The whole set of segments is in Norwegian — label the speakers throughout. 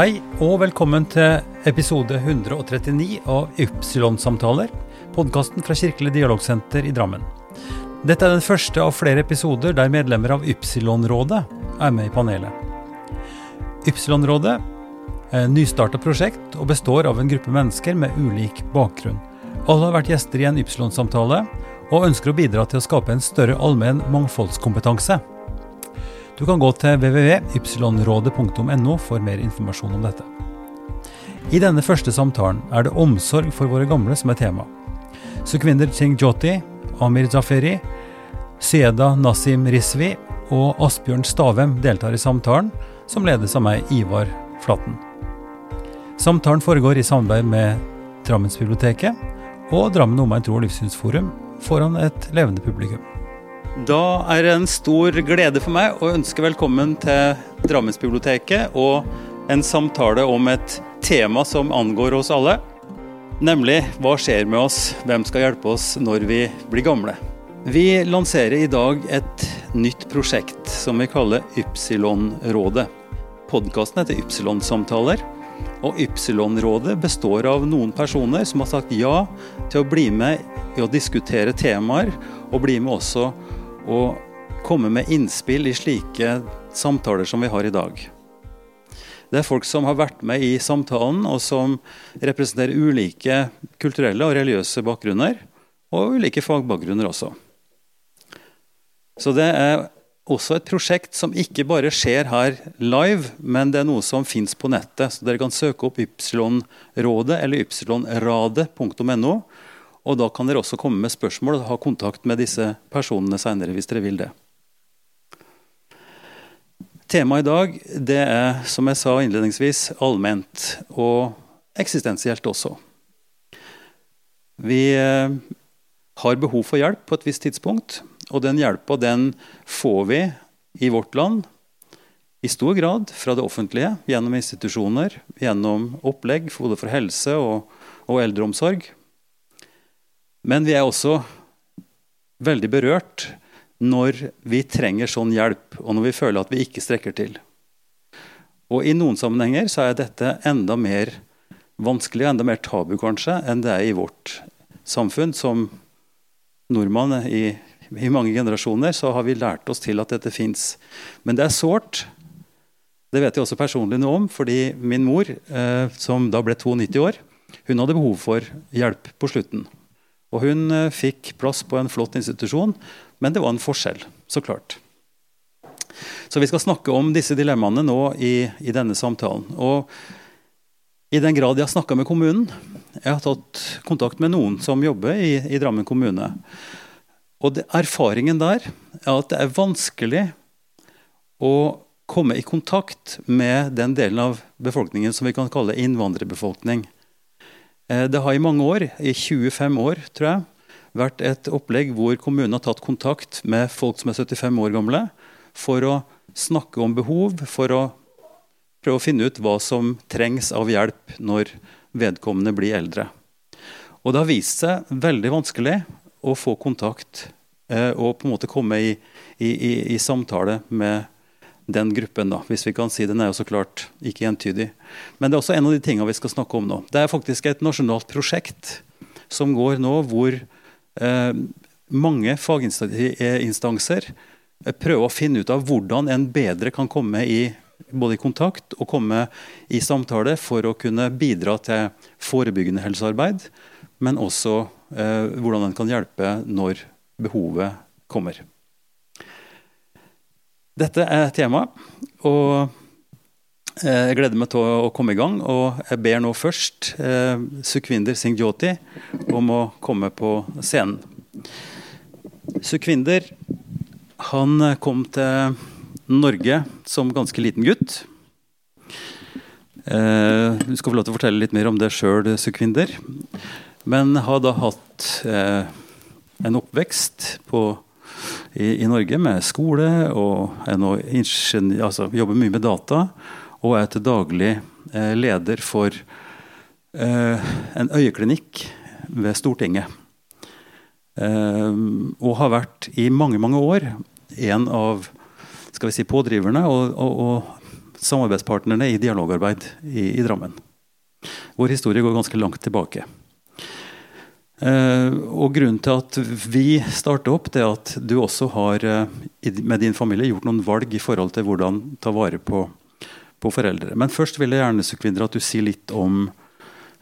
Speaker 1: Hei og velkommen til episode 139 av Ypsilon-samtaler, podkasten fra Kirkelig dialogsenter i Drammen. Dette er den første av flere episoder der medlemmer av Ypsilon-rådet er med i panelet. Ypsilon-rådet er et nystarta prosjekt og består av en gruppe mennesker med ulik bakgrunn. Alle har vært gjester i en Ypsilon-samtale og ønsker å bidra til å skape en større allmenn mangfoldskompetanse. Du kan gå til www.ypsilonrådet.no for mer informasjon om dette. I denne første samtalen er det omsorg for våre gamle som er tema. Sukhwinder Singh Jyoti, Amir Jaferi, Syeda Nasim Rizvi og Asbjørn Stavem deltar i samtalen, som ledes av meg, Ivar Flatten. Samtalen foregår i samarbeid med Drammensbiblioteket og Drammen Omegn tro- og livssynsforum foran et levende publikum. Da er det en stor glede for meg å ønske velkommen til Drammensbiblioteket og en samtale om et tema som angår oss alle. Nemlig hva skjer med oss, hvem skal hjelpe oss når vi blir gamle. Vi lanserer i dag et nytt prosjekt som vi kaller Ypsilon-rådet. Podkasten heter Ypsilon-samtaler. Og Ypsilon-rådet består av noen personer som har sagt ja til å bli med i å diskutere temaer, og bli med også og komme med innspill i slike samtaler som vi har i dag. Det er folk som har vært med i samtalen, og som representerer ulike kulturelle og religiøse bakgrunner, og ulike fagbakgrunner også. Så det er også et prosjekt som ikke bare skjer her live, men det er noe som fins på nettet. Så dere kan søke opp Ypsilon-rådet eller ypsilonradet.no og da kan dere også komme med spørsmål og ha kontakt med disse personene senere hvis dere vil det. Temaet i dag det er, som jeg sa innledningsvis, allment og eksistensielt også. Vi eh, har behov for hjelp på et visst tidspunkt, og den hjelpa den får vi i vårt land i stor grad fra det offentlige, gjennom institusjoner, gjennom opplegg både for helse og, og eldreomsorg. Men vi er også veldig berørt når vi trenger sånn hjelp, og når vi føler at vi ikke strekker til. Og I noen sammenhenger så er dette enda mer vanskelig, og enda mer tabu kanskje, enn det er i vårt samfunn. Som nordmann i, i mange generasjoner så har vi lært oss til at dette fins. Men det er sårt. Det vet jeg også personlig noe om, fordi min mor, eh, som da ble 92 år, hun hadde behov for hjelp på slutten. Og hun eh, fikk plass på en flott institusjon, men det var en forskjell, så klart. Så vi skal snakke om disse dilemmaene nå i, i denne samtalen. Og i den grad jeg har snakka med kommunen Jeg har tatt kontakt med noen som jobber i, i Drammen kommune. Og det, erfaringen der er at det er vanskelig å komme i kontakt med den delen av befolkningen som vi kan kalle innvandrerbefolkning. Eh, det har i mange år, i 25 år tror jeg, vært et opplegg hvor kommunen har tatt kontakt med folk som er 75 år gamle, for å snakke om behov, for å prøve å finne ut hva som trengs av hjelp når vedkommende blir eldre. Og det har vist seg veldig vanskelig å få kontakt eh, og på en måte komme i, i, i, i samtale med den gruppen, da, hvis vi kan si Den er jo så klart ikke entydig. Men det er også en av de tingene vi skal snakke om nå. Det er faktisk et nasjonalt prosjekt som går nå hvor eh, mange faginstanser eh, prøver å finne ut av hvordan en bedre kan komme i både i kontakt og komme i samtale for å kunne bidra til forebyggende helsearbeid, men også eh, hvordan en kan hjelpe når behovet kommer. Dette er temaet. Og eh, jeg gleder meg til å komme i gang. Og jeg ber nå først eh, Sukhvinder Singh Jyoti om å komme på scenen. Sukhvinder han kom til Norge som ganske liten gutt. Eh, du skal få lov til å fortelle litt mer om det sjøl, Sukhvinder. Men har da hatt eh, en oppvekst på i, i Norge med skole og altså, jobber mye med data. Og er til daglig eh, leder for eh, en øyeklinikk ved Stortinget. Eh, og har vært i mange, mange år en av skal vi si, pådriverne og, og, og samarbeidspartnerne i dialogarbeid i, i Drammen. Vår historie går ganske langt tilbake. Uh, og Grunnen til at vi starter opp, det er at du også har uh, med din familie gjort noen valg i forhold til hvordan ta vare på, på foreldre. Men først vil jeg gjerne Sukvinder, at du sier litt om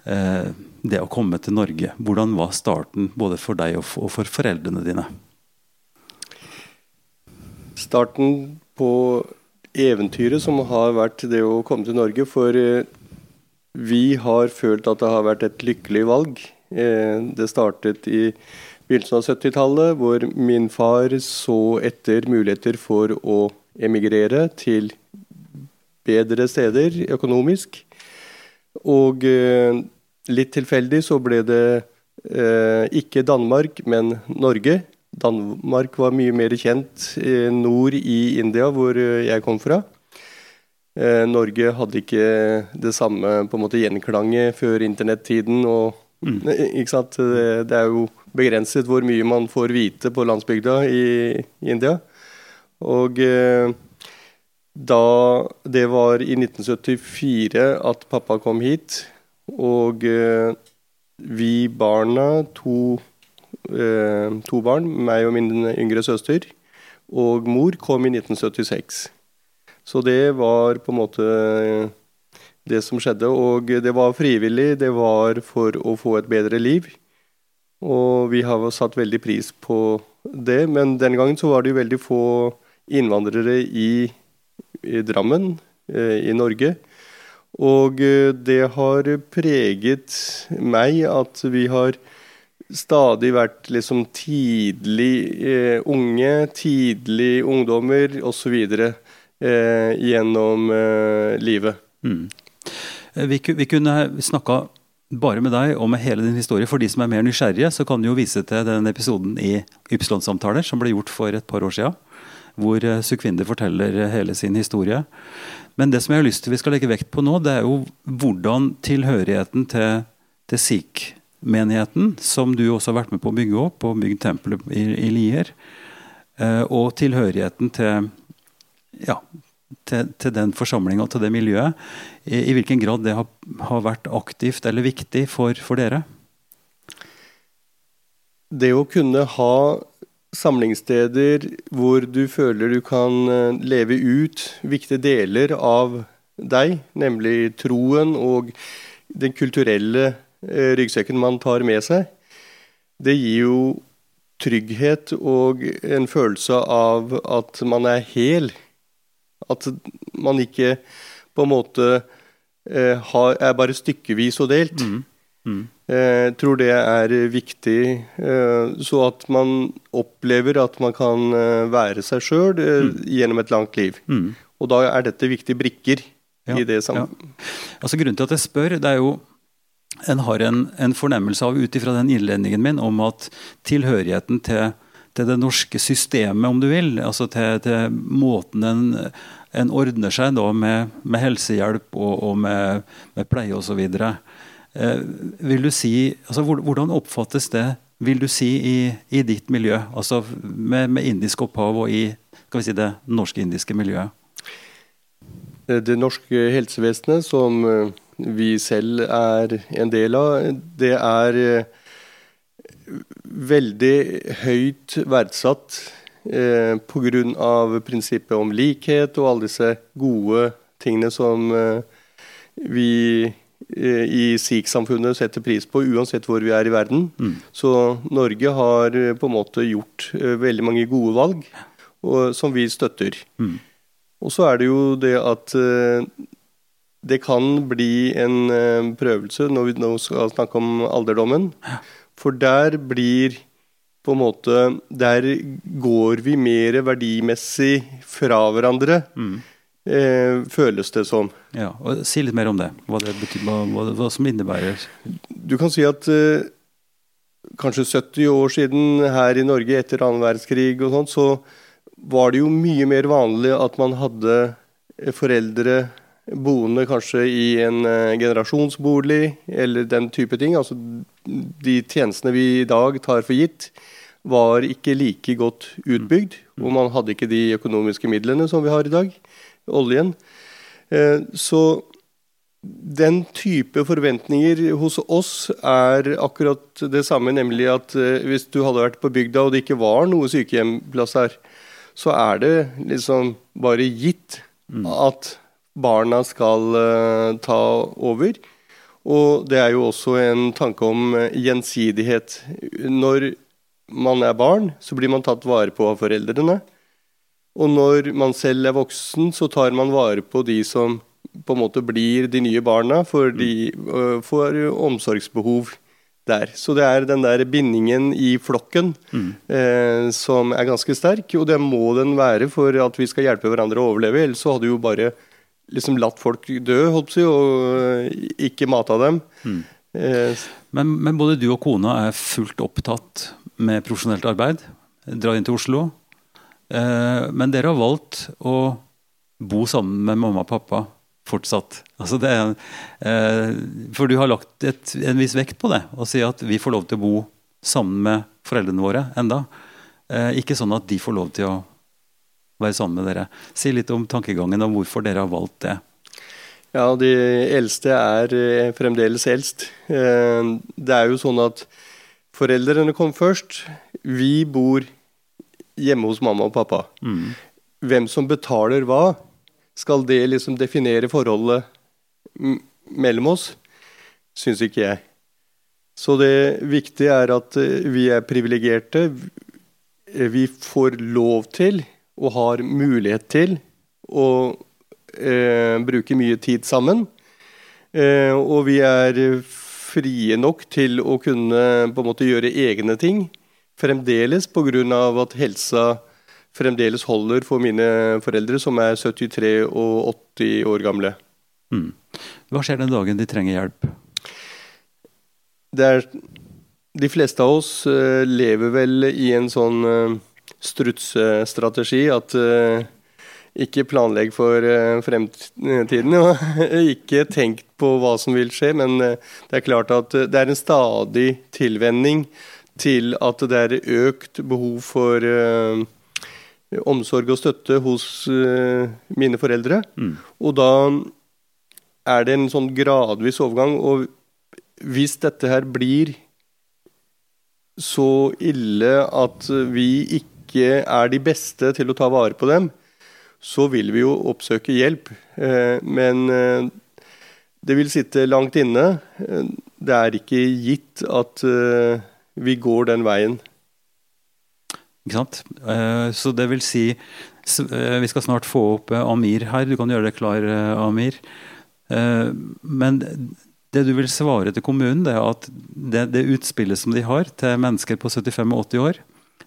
Speaker 1: eh, det å komme til Norge. Hvordan var starten både for deg og for, foreldrene dine?
Speaker 2: Starten på eventyret som har vært det å komme til Norge. For vi har følt at det har vært et lykkelig valg Eh, det startet i begynnelsen av 70-tallet, hvor min far så etter muligheter for å emigrere til bedre steder økonomisk. Og eh, litt tilfeldig så ble det eh, ikke Danmark, men Norge. Danmark var mye mer kjent nord i India, hvor jeg kom fra. Norge hadde ikke det samme på en måte gjenklanget før internettiden og Mm. Ikke sant? Det, er jo begrenset hvor mye man får vite på landsbygda i, India. Og eh, da Det var i 1974 at pappa kom hit. Og eh, vi barna, to, eh, to barn, meg og min yngre søster, og mor, kom i 1976. Så det var på en måte det som skjedde. Og det var frivillig, det var for å få et bedre liv. Og vi har satt veldig pris på det. Men den gangen så var det jo veldig få innvandrere i, i Drammen, eh, i Norge. Og eh, det har preget meg at vi har stadig vært liksom tidlig eh, unge, tidlig ungdommer osv. Eh, gjennom eh, livet. Mm.
Speaker 1: Eh, vi, vi kunne snakka bare med deg og med hele din historie. For de som er mer nysgjerrige, så kan du jo vise til den episoden i Ypsilon-samtaler som ble gjort for et par år siden. Hvor eh, forteller hele sin historie. Men det som jeg har lyst til vi skal legge vekt på nå, det er jo hvordan tilhørigheten til, til Sikh-menigheten, som du også har vært med på å bygge opp, og bygd tempelet i, i Lier, eh, og tilhørigheten til ja, til, til den forsamlinga og til det miljøet, i, i, hvilken grad det har, har vært aktivt eller viktig for, for, dere?
Speaker 2: Det å kunne ha samlingssteder hvor du føler du kan eh, leve ut viktige deler av deg, nemlig troen og den kulturelle eh, ryggsekken man tar med seg, det gir jo trygghet og en følelse av at man er hel at man ikke på en måte eh, har, er bare stykkevis og delt. Mm. Mm. Jeg eh, tror det er viktig, eh, så at man opplever at man kan være seg sjøl mm. gjennom et langt liv. Mm. Og da er dette viktige brikker ja, i det sammen. Ja.
Speaker 1: Altså, grunnen til at jeg spør, det er jo en har en, en fornemmelse av ut ifra den innledningen min om at tilhørigheten til til det norske systemet, om du vil. altså Til, til måten en, en, ordner seg da med, med helsehjelp og, og med, med pleie osv. Eh, vil si, altså Hvordan oppfattes det vil du si, i, i ditt miljø? altså Med, med indisk opphav og i skal vi si, det norsk-indiske miljøet?
Speaker 2: Det norske helsevesenet, som eh, vi selv er en del av, det er eh, veldig høyt verdsatt eh, pga. prinsippet om likhet og alle disse gode tingene som eh, vi eh, i sikh-samfunnet setter pris på, uansett hvor vi er i verden. Mm. Så Norge har eh, på en måte gjort eh, veldig mange gode valg, og, som vi støtter. Mm. Og så er det jo det at eh, det kan bli en prøvelse når vi nå skal snakke om alderdommen. For der blir på en måte Der går vi mer verdimessig fra hverandre. Mm. Eh, føles det som.
Speaker 1: Ja, og Si litt mer om det. Hva det betyr, hva, hva, hva som innebærer
Speaker 2: Du kan si at eh, kanskje 70 år siden her i Norge etter annen verdenskrig og sånt, så var det jo mye mer vanlig at man hadde foreldre boende kanskje i en uh, generasjonsbolig eller den type ting. Altså de tjenestene vi i dag tar for gitt, var ikke like godt utbygd. Mm. Og man hadde ikke de økonomiske midlene som vi har i dag. Oljen. Eh, så den type forventninger hos oss er akkurat det samme, nemlig at eh, hvis du hadde vært på bygda og det ikke var noe sykehjemplass her, så er det liksom bare gitt mm. at barna skal uh, ta over. Og det er jo også en tanke om gjensidighet. Når man er barn, så blir man tatt vare på av foreldrene. Og når man selv er voksen, så tar man vare på de som på en måte blir de nye barna, for de uh, får omsorgsbehov der. Så det er den der bindingen i flokken mm. uh, som er ganske sterk, og det må den være for at vi skal hjelpe hverandre å overleve. Ellers så hadde jo bare liksom latt folk dø, holdt på og ikke mata dem. Mm.
Speaker 1: Eh, men, men, både du og kona er fullt opptatt med profesjonelt arbeid. Drar inn til Oslo. Eh, men dere har valgt å bo sammen med mamma og pappa fortsatt. Altså er, eh, for du har lagt et, en viss vekt på det, å si at vi får lov til å bo sammen med foreldrene våre enda. Eh, ikke sånn at de får lov til å være sammen med dere. Si litt om tankegangen og hvorfor dere har valgt det.
Speaker 2: Ja, de eldste er fremdeles eldst. Det er jo sånn at foreldrene kom først. Vi bor hjemme hos mamma og pappa. Mm. Hvem som betaler hva, skal det liksom definere forholdet mellom oss? Syns ikke jeg. Så det viktige er at eh, vi er privilegerte. Vi får lov til, og har mulighet til, å eh, bruke mye tid sammen. Eh, og vi er frie nok til å kunne på en måte gjøre egne ting. Fremdeles pga. at helsa fremdeles holder for mine foreldre, som er 73 og 80 år gamle. Mm.
Speaker 1: Hva skjer den dagen de trenger hjelp?
Speaker 2: Er, de fleste av oss uh, lever vel i en sånn strutsestrategi strutsstrategi at uh, ikke planlegg for fremtiden. Og ikke tenk på hva som vil skje, men det er klart at det er en stadig tilvenning til at det er økt behov for omsorg og støtte hos uh, mine foreldre. Mm. Og da er det en sånn gradvis overgang. Og hvis dette her blir så ille at vi ikke er de beste til å ta vare på dem, så vil vi jo oppsøke hjelp. Uh, men uh, det vil sitte langt inne. Det er ikke gitt at vi går den veien.
Speaker 1: Ikke sant? Eh, så det vil si eh, Vi skal snart få opp eh, Amir her. Du kan gjøre det klar, Amir. Men det du vil svare til kommunen, det er at det, det utspillet som de har til mennesker på 75 og 80 år,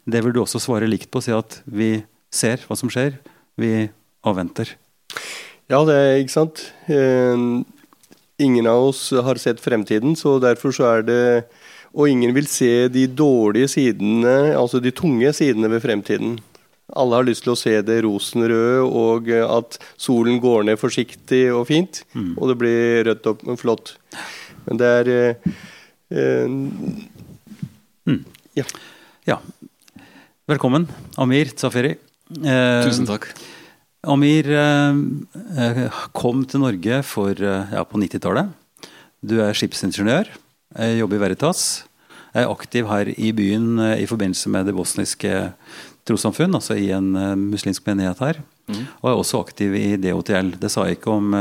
Speaker 1: det vil du også svare likt på. Si at vi ser hva som skjer. Vi avventer.
Speaker 2: Ja, det er ikke sant. Ingen av oss har sett fremtiden, så derfor så er det og ingen vil se de dårlige sidene, altså de tunge sidene ved fremtiden. Alle har lyst til å se det rosenrøde, og at solen går ned forsiktig og fint. Mm. Og det blir rødt opp og flott. Men det er eh, eh,
Speaker 1: mm. ja. ja. Velkommen, Amir Tsaferi.
Speaker 3: Eh, Tusen takk.
Speaker 1: Amir eh, eh kom til Norge for, ja, på 90-tallet. Du er skipsingeniør. Jobber i Veritas. Er aktiv her i byen i forbindelse med det bosniske trossamfunn, altså i en muslimsk menighet her. Mm. Og er også aktiv i DOTL. Det sa jeg ikke om,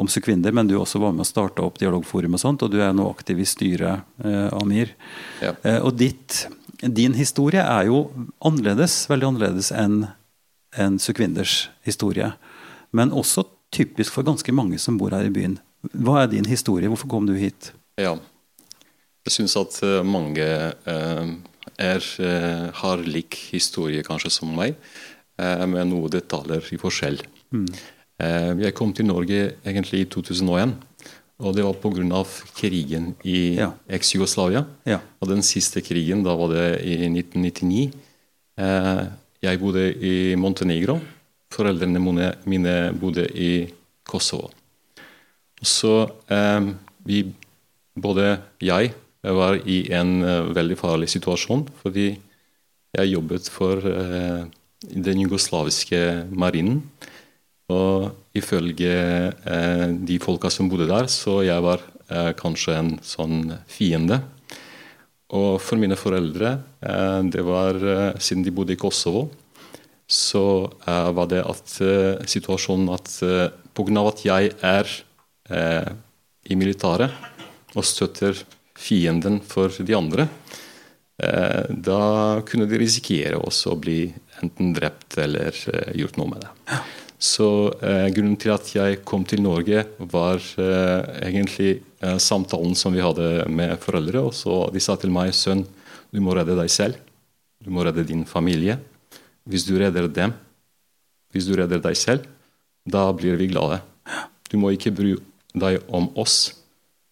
Speaker 1: om Sukvinder, men du også var med å starte opp dialogforum og sånt, og du er nå aktiv i styret, Amir. Ja. og ditt, din historie er jo annerledes, veldig annerledes enn en Sukvinders historie. Men også typisk for ganske mange som bor her i byen. Hva er din historie? Hvorfor kom du hit?
Speaker 3: Ja, jeg syns at eh, mange eh, er, eh, har lik historie kanskje som meg, med noen detaljer i forskjell. Mm. Jeg kom til Norge egentlig i 2001. Og det var pga. krigen i ja. eks-Jugoslavia. Ja. Og den siste krigen, da var det i 1999. Jeg bodde i Montenegro. Foreldrene mine bodde i Kosovo. Så vi, både jeg var i en uh, veldig farlig situasjon fordi jeg jobbet for uh, den jugoslaviske marinen Og ifølge eh, de folka som bodde der, så jeg var eh, kanskje en sånn fiende. Og for mine foreldre, eh, det var eh, siden de bodde i Kosovo, så eh, var det at eh, situasjonen at eh, pga. at jeg er i militæret og støtter fienden for de andre, da kunne de risikere også å bli enten drept eller gjort noe med det. Så eh, Grunnen til at jeg kom til Norge, var eh, egentlig eh, samtalen som vi hadde med foreldre. og så De sa til meg sønn, du må redde deg selv. Du må redde din familie. Hvis du redder dem, hvis du redder deg selv, da blir vi glade. Du må ikke bry deg om oss.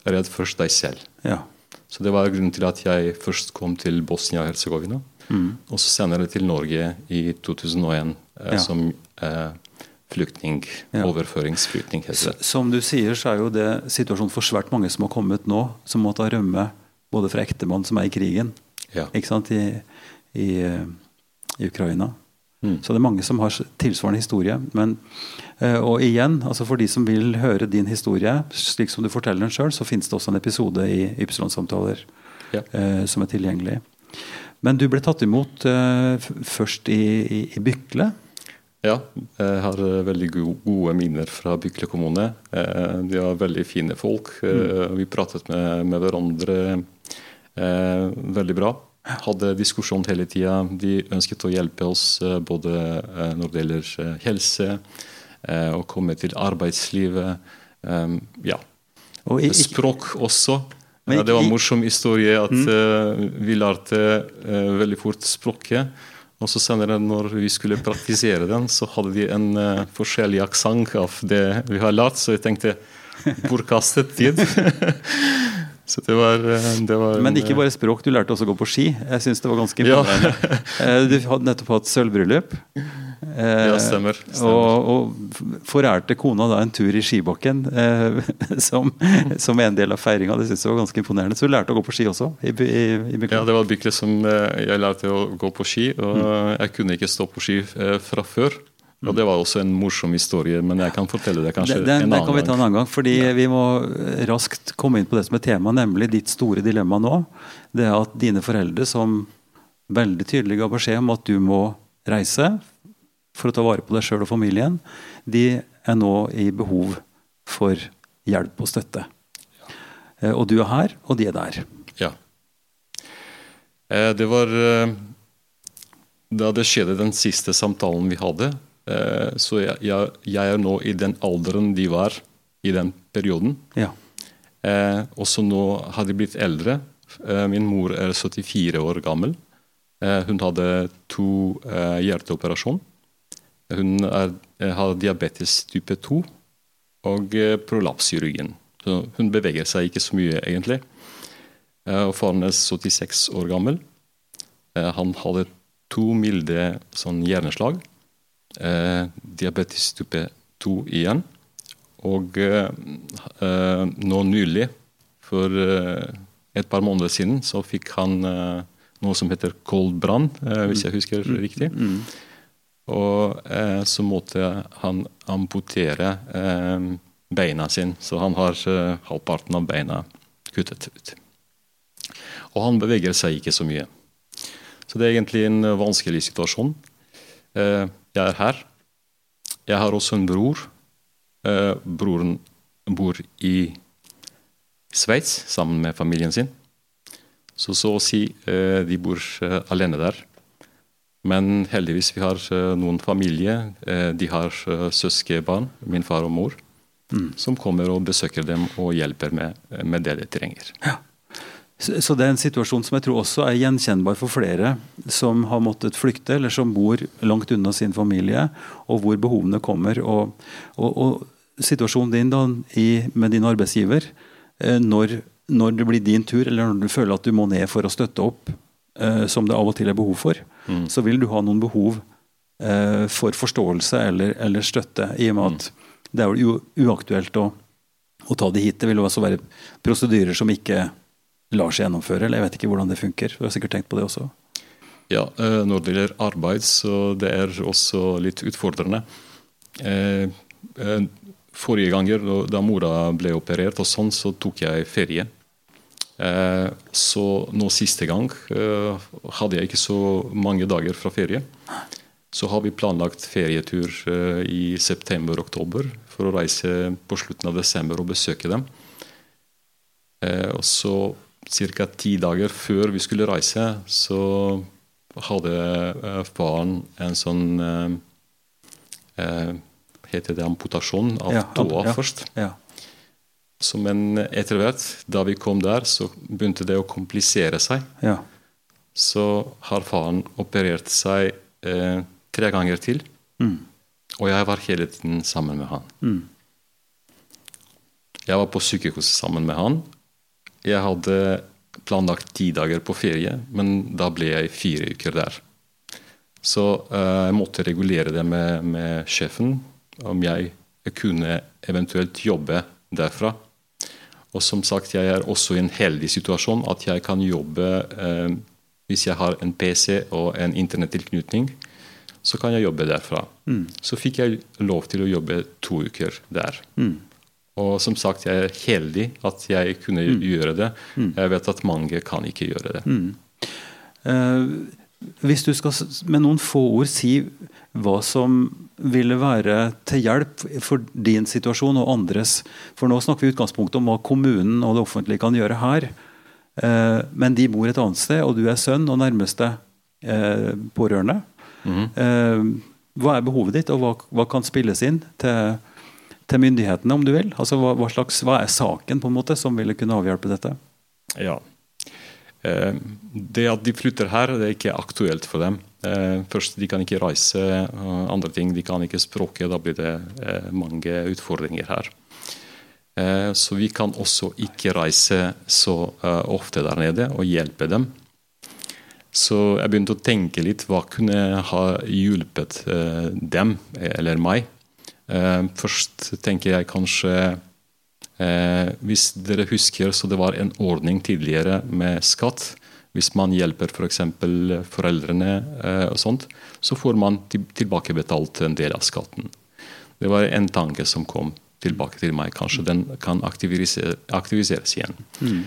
Speaker 3: Redd først deg selv.
Speaker 1: Ja.
Speaker 3: Så Det var grunnen til at jeg først kom til Bosnia-Hercegovina. Mm. Og så senere til Norge i 2001 eh, ja. som eh, flyktning, ja. overføringsflyktning.
Speaker 1: Som du sier, så er jo det situasjonen for svært mange som har kommet nå, som måtte rømme både fra ektemann som er i krigen,
Speaker 3: ja.
Speaker 1: ikke sant, i, i, i Ukraina. Mm. Så det er mange som har tilsvarende historie. Men, eh, og igjen, altså for de som vil høre din historie slik som du forteller den sjøl, så finnes det også en episode i Ypsilon-samtaler ja. eh, som er tilgjengelig. Men du ble tatt imot eh, først i, i, i Bykle.
Speaker 3: Ja, jeg har eh, veldig gode minner fra Bykle kommune. Eh, de var veldig fine folk. Eh, mm. Vi pratet med, med hverandre veldig bra. Hadde diskusjon hele tida. De ønsket å hjelpe oss både når det gjelder helse, å komme til arbeidslivet. Ja. Språk også. Det var en morsom historie at mm. vi lærte veldig fort språket. Og så senere, når vi skulle praktisere den, så hadde de en uh, forskjellig aksent av det vi har lært, så jeg tenkte bortkastet tid. så det var, eh, det var
Speaker 1: Men ikke bare språk, du lærte også å gå på ski. Jeg syns det var ganske imponerende. Ja. Eh, du hadde nettopp hatt sølvbryllup.
Speaker 3: Eh, ja, stemmer.
Speaker 1: stemmer. Og, og, forærte kona da en tur i skibakken eh, som, som, en del av feiringa. Det synes jeg var ganske imponerende. Så du lærte å gå på ski også? I, i, i
Speaker 3: ja, det var Bykle som eh, jeg lærte å gå på ski. Og mm. jeg kunne ikke stå på ski eh, fra før. Og Det var også en morsom historie, men jeg kan fortelle det kanskje
Speaker 1: den,
Speaker 3: en annen gang.
Speaker 1: Den kan vi ta en annen gang, fordi ja. Vi må raskt komme inn på det som er tema, nemlig ditt store dilemma nå. Det er at dine foreldre, som veldig tydelig ga beskjed om at du må reise for å ta vare på deg sjøl og familien, de er nå i behov for hjelp og støtte. Ja. Og du er her, og de er der.
Speaker 3: Ja. Eh, det var eh, da det skjedde den siste samtalen vi hadde. Eh, så jeg, jeg, er nå i den alderen de var i den perioden.
Speaker 1: Ja.
Speaker 3: Også nå har de blitt eldre. Min mor er 74 år gammel. Hun hadde to hjerteoperasjoner. Hun er, eh, har diabetes type 2 og eh, prolaps i ryggen. Så hun beveger seg ikke så mye, egentlig. Eh, og Faren er 76 år gammel. Han hadde to milde sånn hjerneslag. Diabetes type 2 igjen. Og nå nylig, for et par måneder siden, så fikk han noe som heter koldbrann, hvis jeg husker riktig. Og eh, så måtte han amputere eh, beina sine, så han har eh, halvparten av beina kuttet ut. Og han beveger seg ikke så mye. Så det er egentlig en vanskelig situasjon. Eh, jeg er her. Jeg har også en bror. Eh, broren bor i Sveits sammen med familien sin. Så så å si eh, de bor alene der. Men heldigvis vi har eh, noen familie. Eh, de har eh, søskenbarn, min far og mor, mm. som kommer og besøker dem og hjelper med, med det de trenger.
Speaker 1: Ja. Så det er en situasjon som jeg tror også er gjenkjennbar for flere som har måttet flykte, eller som bor langt unna sin familie, og hvor behovene kommer. Og, og, og situasjonen din da, i, med din arbeidsgiver, når, når, det blir din tur, eller når du føler at du må ned for å støtte opp, som det av og til er behov for, mm. så vil du ha noen behov eh, for forståelse eller, eller, støtte. I og med at mm. det er jo uaktuelt å, å, ta det hit. Det vil også være prosedyrer som ikke lar seg gjennomføre. eller Jeg vet ikke hvordan det funker. Du har sikkert tenkt på det også?
Speaker 3: Ja, eh, når det gjelder arbeid, så det er også litt utfordrende. Eh, forrige ganger da mora ble operert, og sånn, så tok jeg ferie. Så nå siste gang hadde jeg ikke så mange dager fra ferie. Så har vi planlagt ferietur i september-oktober for å reise på slutten av desember og besøke dem. Og så ca. ti dager før vi skulle reise, så hadde faren en sånn Heter det amputasjon av ja, tåa ja, først? Ja. Så, men etter hvert, da vi kom der, så begynte det å komplisere seg. Ja. Så har faren operert seg eh, tre ganger til. Mm. Og jeg var hele tiden sammen med han. Mm. Jeg var på sykehus sammen med han. Jeg hadde planlagt ti dager på ferie, men da ble jeg fire uker der. Så uh, jeg måtte regulere det med, med, sjefen, om jeg kunne eventuelt jobbe derfra. Og som sagt, jeg er også i en heldig situasjon at jeg kan jobbe eh, hvis jeg har en PC og en internettilknytning. Så kan jeg jobbe derfra. Mm. Så fikk jeg lov til å jobbe to uker der. Mm. Og som sagt, jeg er heldig at jeg kunne mm. gjøre det. Mm. Jeg vet at mange kan ikke gjøre det.
Speaker 1: Uh, hvis du skal med noen få ord si hva som ville være til hjelp for din situasjon og andres For nå snakker vi utgangspunktet om hva kommunen og det offentlige kan gjøre her. Uh, men de bor et annet sted, og du er sønn og nærmeste uh, pårørende. Mm. hva er behovet ditt, og hva, hva kan spilles inn til til myndighetene, om du vil? Altså, hva, hva, slags, hva er saken på en måte som ville kunne avhjelpe dette?
Speaker 3: Ja, eh, Det at de flytter her, det er ikke aktuelt for dem. Eh, først, De kan ikke reise. Andre ting, de kan ikke språket. Da blir det eh, mange utfordringer her. Så vi kan også ikke reise så ofte der nede og hjelpe dem. Så jeg begynte å tenke litt hva kunne ha hjulpet dem, eller meg, Eh, først tenker jeg kanskje eh, Hvis dere husker, så det var en ordning tidligere med skatt. Hvis man hjelper f.eks. For foreldrene, eh, og sånt, så får man tilbakebetalt en del av skatten. Det var en tanke som kom tilbake til meg. Kanskje den kan aktiviseres, aktiviseres igjen. Mm.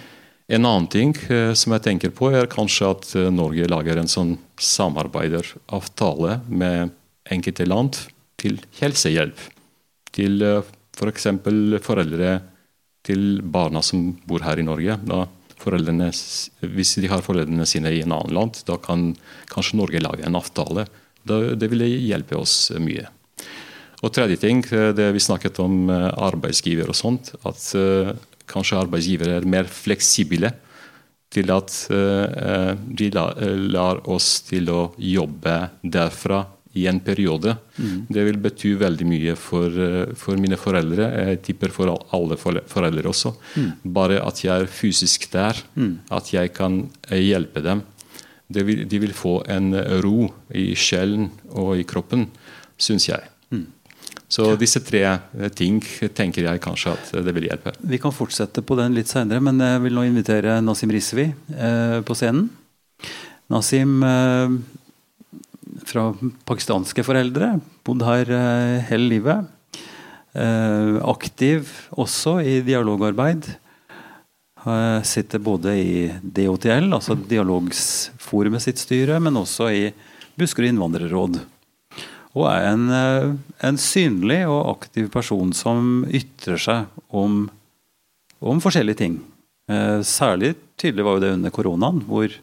Speaker 3: En annen ting som jeg tenker på, er kanskje at Norge lager en sånn samarbeideravtale med enkelte land til helsehjelp. Til f.eks. For foreldre til barna som bor her i Norge. Da hvis de har foreldrene sine i en annen land, da kan kanskje Norge lage en avtale. det ville hjelpe oss mye. Og tredje ting, det vi snakket om eh, arbeidsgiver og sånt. At uh, kanskje arbeidsgivere er mer fleksible til at de lar oss til å jobbe derfra i en periode. Mm. Det vil bety veldig mye for, eh, for, mine foreldre. Jeg tipper for alle foreldre også. Mm. Bare at jeg er fysisk der, mm. at jeg kan eh, hjelpe dem. Vil, de vil få en ro i sjelen og i kroppen, syns jeg. Mm. Så disse tre eh, ting tenker jeg kanskje at det vil hjelpe.
Speaker 1: Vi kan fortsette på den litt senere, men jeg vil nå invitere Nasim Rizvi eh, på scenen. Nasim eh, fra pakistanske foreldre. Bodd her eh, hele livet. Eh, aktiv også i dialogarbeid. Sitter både i DOTL, altså Dialogsforumet sitt styre, men også i Buskerud innvandrerråd. Og er en, eh, en, synlig og aktiv person som ytrer seg om, om forskjellige ting. Særlig tydelig var jo det under koronaen, hvor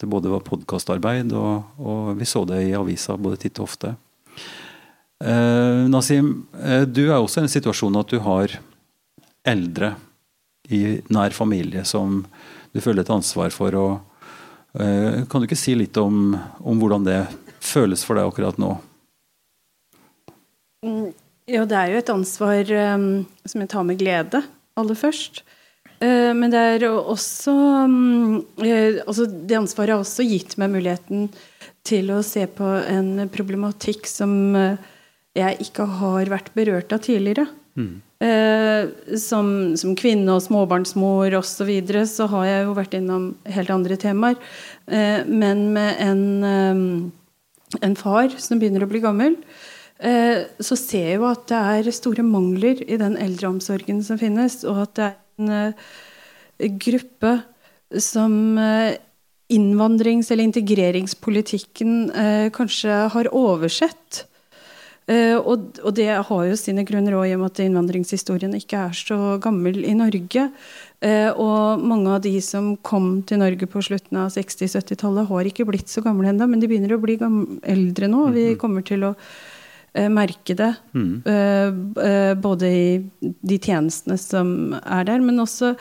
Speaker 1: det både var podkastarbeid, og, og, vi så det i avisa både titt og ofte. Eh, Nasim, eh, du er også i en situasjon at du har eldre i nær familie som du føler et ansvar for. Og, eh, kan du ikke si litt om, om, hvordan det føles for deg akkurat nå?
Speaker 4: Jo, det er jo et ansvar um, som jeg tar med glede, aller først. Eh, men det er også mm, eh, altså Det ansvaret har også gitt meg muligheten til å se på en problematikk som eh, jeg ikke har vært berørt av tidligere. Mm. Som, som, kvinne og småbarnsmor osv. Så, videre, så har jeg jo vært innom helt andre temaer. Men med en, en far som begynner å bli gammel, så ser jeg jo at det er store mangler i den eldreomsorgen som finnes, og at det er en gruppe som innvandrings- eller integreringspolitikken kanskje har oversett. Og, det har jo sine grunner òg i og med at innvandringshistorien ikke er så gammel i Norge. Og mange av de som kom til Norge på slutten av 60-70-tallet, har ikke blitt så gamle ennå, men de begynner å bli eldre nå. Vi mm-hmm. kommer til å uh, merke det. Mm. både i de tjenestene som er der, men også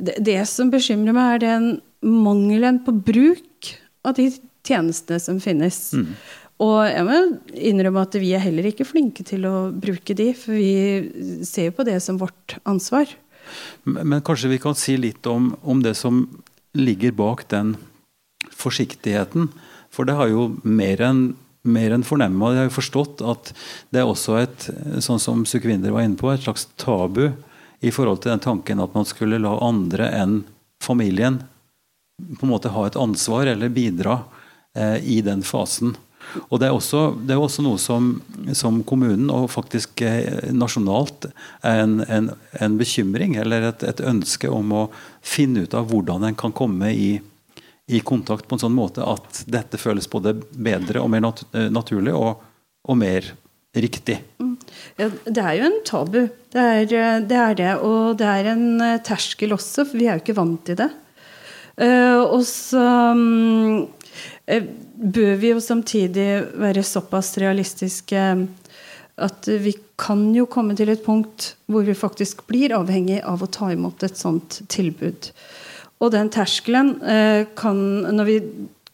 Speaker 4: det, det som bekymrer meg, er den mangelen på bruk av de tjenestene som finnes. Mm. Og jeg må innrømme at vi er heller ikke flinke til å bruke de, for vi ser jo på det som vårt ansvar.
Speaker 1: Men kanskje vi kan si litt om, om det som ligger bak den forsiktigheten. For det har jo mer enn mer enn fornemme. Og Jeg har jo forstått at det er også et sånn som Sukvinder var inne på, et slags tabu i forhold til den tanken at man skulle la andre enn familien på en måte ha et ansvar eller bidra eh, i den fasen. Og Det er også, det er også noe som, som, kommunen, og faktisk eh, nasjonalt, er en, en, en bekymring eller et, et, ønske om å finne ut av hvordan en kan komme i, i, kontakt på en sånn måte at dette føles både bedre og mer nat eh, naturlig og, og, mer riktig. Mm.
Speaker 4: Ja, det er jo en tabu. Det er, eh, det er, det Og det er en terskel også, for vi er jo ikke vant til det. Og så um, bør vi jo samtidig være såpass realistiske at vi kan jo komme til et punkt hvor vi faktisk blir avhengig av å ta imot et sånt tilbud. Og den terskelen eh, kan Når vi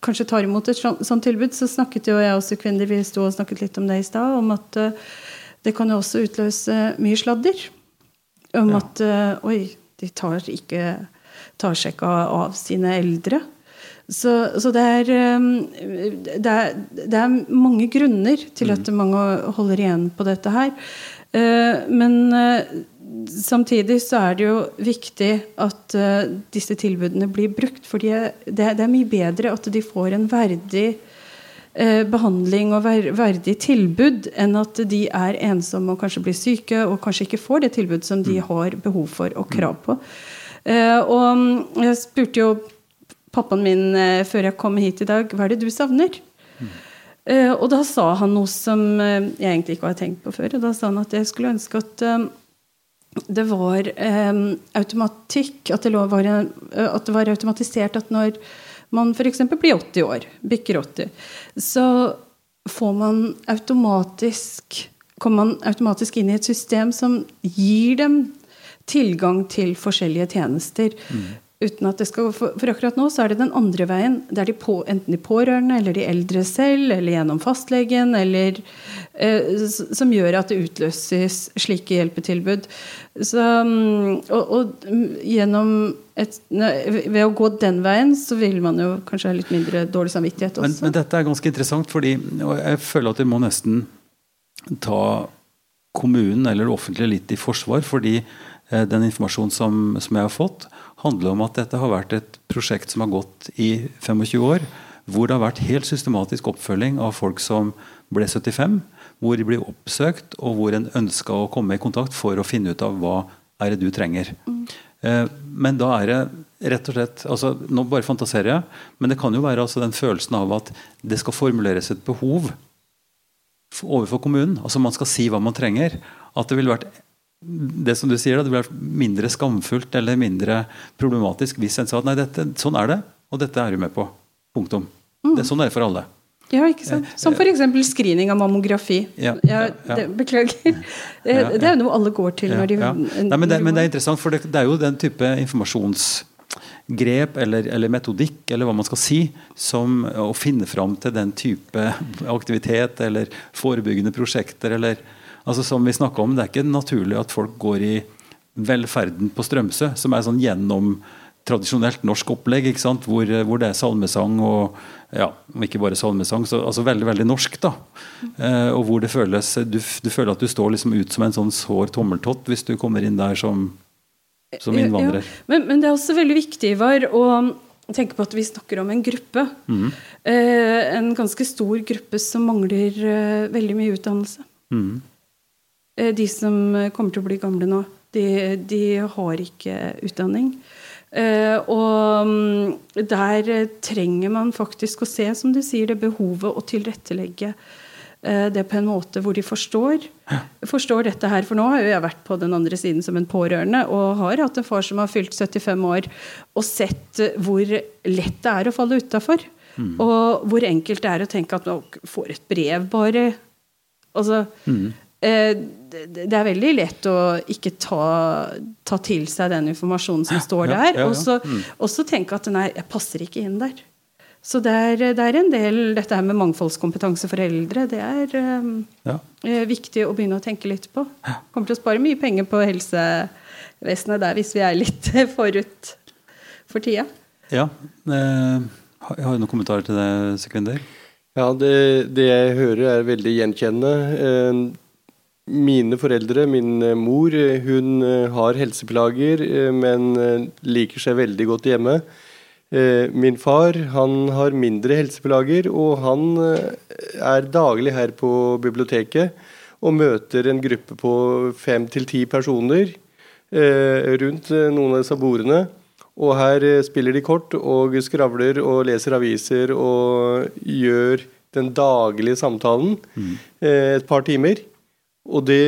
Speaker 4: kanskje tar imot et sånt tilbud, så snakket jo jeg også kvinner, vi sto og snakket litt om det i stad, om at eh, det kan jo også utløse mye sladder. Om ja. at eh, Oi, de tar, ikke, tar seg ikke av sine eldre. Så, så det, er, det, er, det, er, mange grunner til at mm. mange holder igjen på dette her. Men samtidig så er det jo viktig at uh, disse tilbudene blir brukt. For det, det, er mye bedre at de får en verdig behandling og verdig tilbud enn at de er ensomme og kanskje blir syke og kanskje ikke får det tilbud som de mm. har behov for og krav på. Og um, jeg spurte jo pappaen min før jeg kom hit i dag hva er det du savner? Mm. Uh, og da sa han noe som uh, jeg egentlig ikke hadde tenkt på før. Og da sa han at jeg skulle ønske at uh, det var automatikk at det, var, at det, var, automatisert at når man f.eks. blir 80 år, bikker 80, så får man automatisk kommer man automatisk inn i et system som gir dem tilgang til forskjellige tjenester. Mm uten at det skal for, for, akkurat nå så er det den andre veien. Det er de på, enten de pårørende eller de eldre selv eller gjennom fastlegen eller eh, som gjør at det utløses slike hjelpetilbud. Så, mm, og, og gjennom et, ved å gå den veien så vil man jo kanskje ha litt mindre dårlig samvittighet også.
Speaker 1: Men, men dette er ganske interessant, fordi jeg føler at vi må nesten ta kommunen eller det offentlige litt i forsvar. fordi eh, den informasjonen som, som jeg har fått, handler om at dette har vært et prosjekt som har gått i 25 år. Hvor det har vært helt systematisk oppfølging av folk som ble 75. Hvor de blir oppsøkt, og hvor en ønska å komme i kontakt for å finne ut av hva er det du trenger. Mm. Men da er det rett og slett altså, Nå bare fantaserer jeg, men det kan jo være altså den følelsen av at det skal formuleres et behov overfor kommunen. altså Man skal si hva man trenger. At det ville vært det som du sier, det blir mindre skamfullt eller mindre problematisk hvis en sa at nei, dette, sånn er det, og dette er du med på. Punktum. Mm. Det, sånn er det for alle.
Speaker 4: Ja, ikke sant. Som f.eks. screening av mammografi. Ja, ja, det, beklager. Det, det, er noe alle går til når de
Speaker 1: nei, men, det, men, det, er interessant, for det, er jo den type informasjonsgrep eller, eller, metodikk, eller hva man skal si, som å finne fram til den type aktivitet eller forebyggende prosjekter eller Altså som vi om, Det er ikke naturlig at folk går i velferden på Strømsø, som er sånn gjennom tradisjonelt norsk opplegg, ikke sant? Hvor, hvor det er salmesang og ja, ikke bare salmesang, så, altså veldig veldig norsk. da, eh, Og hvor det føles du, du, føler at du står liksom ut som en sånn sår tommeltott hvis du kommer inn der som, som innvandrer.
Speaker 4: Ja, men, men, det er også veldig viktig Ivar, å tenke på at vi snakker om en gruppe. Mm. Eh, en ganske stor gruppe som mangler eh, veldig mye utdannelse. Mm. Eh, de som kommer til å bli gamle nå, de, de har ikke utdanning. Eh, og mm, der trenger man faktisk å se, som du sier, det behovet å tilrettelegge Eh, det på en måte hvor de forstår, forstår dette her. For nå har jo jeg vært på den andre siden som en pårørende og har hatt en far som har fylt 75 år, og sett hvor lett det er å falle utafor. Mm. Og hvor enkelt det er å tenke at man får et brev, bare. Altså mm. Eh, det, er veldig lett å ikke ta, ta, til seg den informasjonen som står der. Ja, ja, ja. Mm. Og så tenke at nei, jeg passer ikke inn der. Så det er, det er, en del Dette her med mangfoldskompetanse for eldre, det er um, ja. Eh, viktig å begynne å tenke litt på. Kommer til å spare mye penger på helsevesenet der hvis vi er litt forut for tida.
Speaker 1: Ja. Jeg har du noen kommentarer til det, Sekunder?
Speaker 2: Ja, det, det, jeg hører er veldig gjenkjennende. Eh, mine foreldre, min mor, hun har helseplager, men liker seg veldig godt hjemme. Eh, min far han har mindre helseplager, og han eh, er daglig her på biblioteket og møter en gruppe på fem til ti personer eh, rundt noen av disse bordene. Og her spiller de kort og skravler og leser aviser og gjør den daglige samtalen mm. et par timer. Og det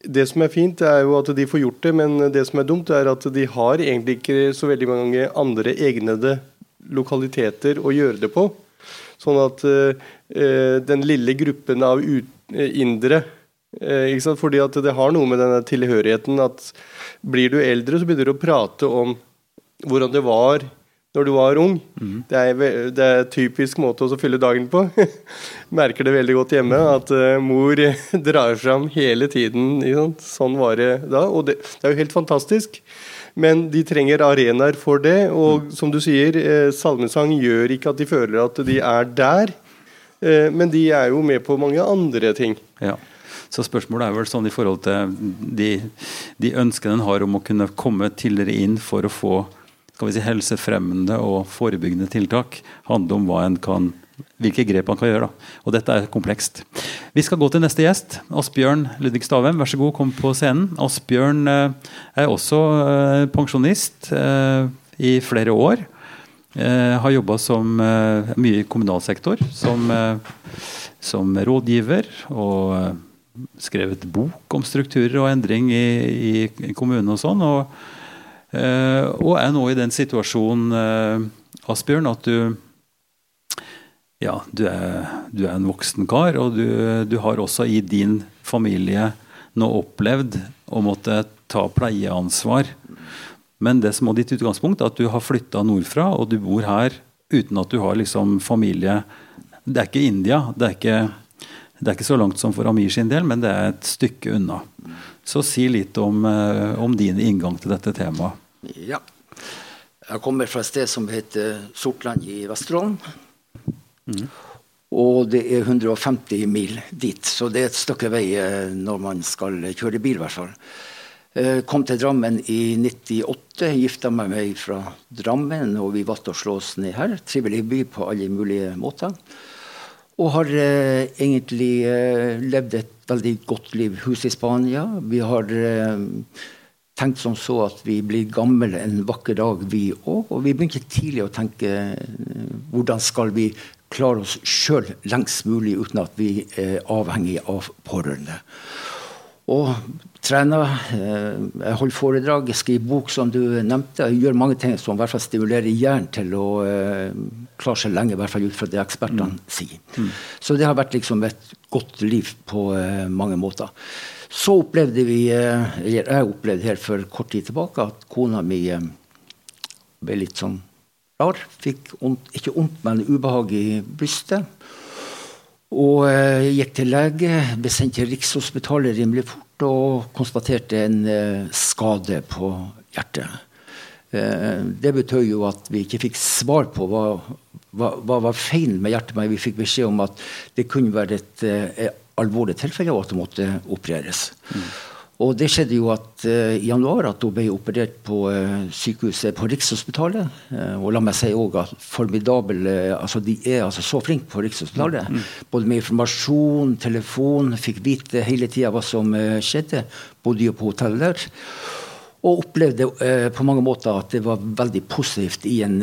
Speaker 2: det som er fint, er jo at de får gjort det, men det som er dumt, er at de har egentlig ikke så veldig mange andre egnede lokaliteter å gjøre det på. Sånn at eh, den lille gruppen av ut, indre eh, ikke sant? Fordi at det har noe med denne tilhørigheten at blir du eldre, så begynner du å prate om hvordan det var når du var ung. Mm. Det, er, det er typisk måte å fylle dagen på. Merker det veldig godt hjemme at uh, mor drar fram hele tiden. Sånn var det da. Og det, det, er jo helt fantastisk. Men de trenger arenaer for det. Og mm. som du sier, eh, salmesang gjør ikke at de føler at de er der. Eh, men de er jo med på mange andre ting.
Speaker 1: Ja. Så spørsmålet er vel sånn i forhold til de, de ønskene en har om å kunne komme tidligere inn for å få skal vi si, helsefremmende og forebyggende tiltak handler om hva en kan hvilke grep man kan gjøre. Da. Og dette er komplekst. Vi skal gå til neste gjest. Asbjørn Ludvig Stavem, vær så god, kom på scenen. Asbjørn eh, er også eh, pensjonist eh, i flere år. Har jobba som mye i kommunal sektor, som, som rådgiver. Og skrevet bok om strukturer og endring i, i kommunen og sånn. og og er nå i den situasjonen, eh, Asbjørn, at du ja, du er, du er, en voksen kar, og du, du, har også i din familie nå opplevd å måtte ta pleieansvar. Men det som er ditt utgangspunkt, er at du har flytta nordfra, og du bor her uten at du har liksom familie Det er ikke India, det er ikke, det er ikke så langt som for Amir sin del, men det er et stykke unna. Så si litt om, eh, om din inngang til dette temaet.
Speaker 5: Ja. Jeg kommer fra et sted som heter Sortland i Vesterålen. Mm. Og det er 150 mil dit, så det er et stykke vei eh, når man skal kjøre bil. I hvert fall. Eh, kom til Drammen i 98, gifta meg med fra Drammen, og vi valgte å slå oss ned her. Trivelig by på alle mulige måter. Og har eh, egentlig eh, levd et veldig godt liv. Hus i Spania. Vi har eh, tenkt som så at vi blir gamle en vakker dag, vi òg. Og vi begynte tidlig å tenke eh, hvordan skal vi klare oss sjøl lengst mulig uten at vi er avhengig av pårørende. Og trener, eh, jeg holder foredrag, jeg skriver bok, som du nevnte. Jeg gjør mange ting som i hvert fall stimulerer hjernen til å klare seg lenge, i hvert fall ut fra det ekspertene mm. sier. Mm. Så det har vært liksom et godt liv på uh, mange måter. Så opplevde vi, eller jeg opplevde her for kort tid tilbake, at kona mi ble litt sånn rar. Fikk ondt, ikke vondt, men ubehag i brystet. Og gikk til lege, ble sendt til Rikshospitalet rimelig fort og konstaterte en skade på hjertet. Det betød jo at vi ikke fikk svar på hva hva, var feil med hjertet men Vi fikk beskjed om at det kunne være et eh, alvorlig tilfelle, og at det måtte opereres. Mm. Og det skjedde jo at uh, i januar at hun ble operert på uh, sykehuset på Rikshospitalet. Uh, og la meg si òg at formidabel altså De er altså så flinke på Rikshospitalet. Mm. Både med informasjon, telefon, fikk vite hele tida hva som skjedde. Bodde jo på hotellet der. Og opplevde på mange måter at det var veldig positivt i en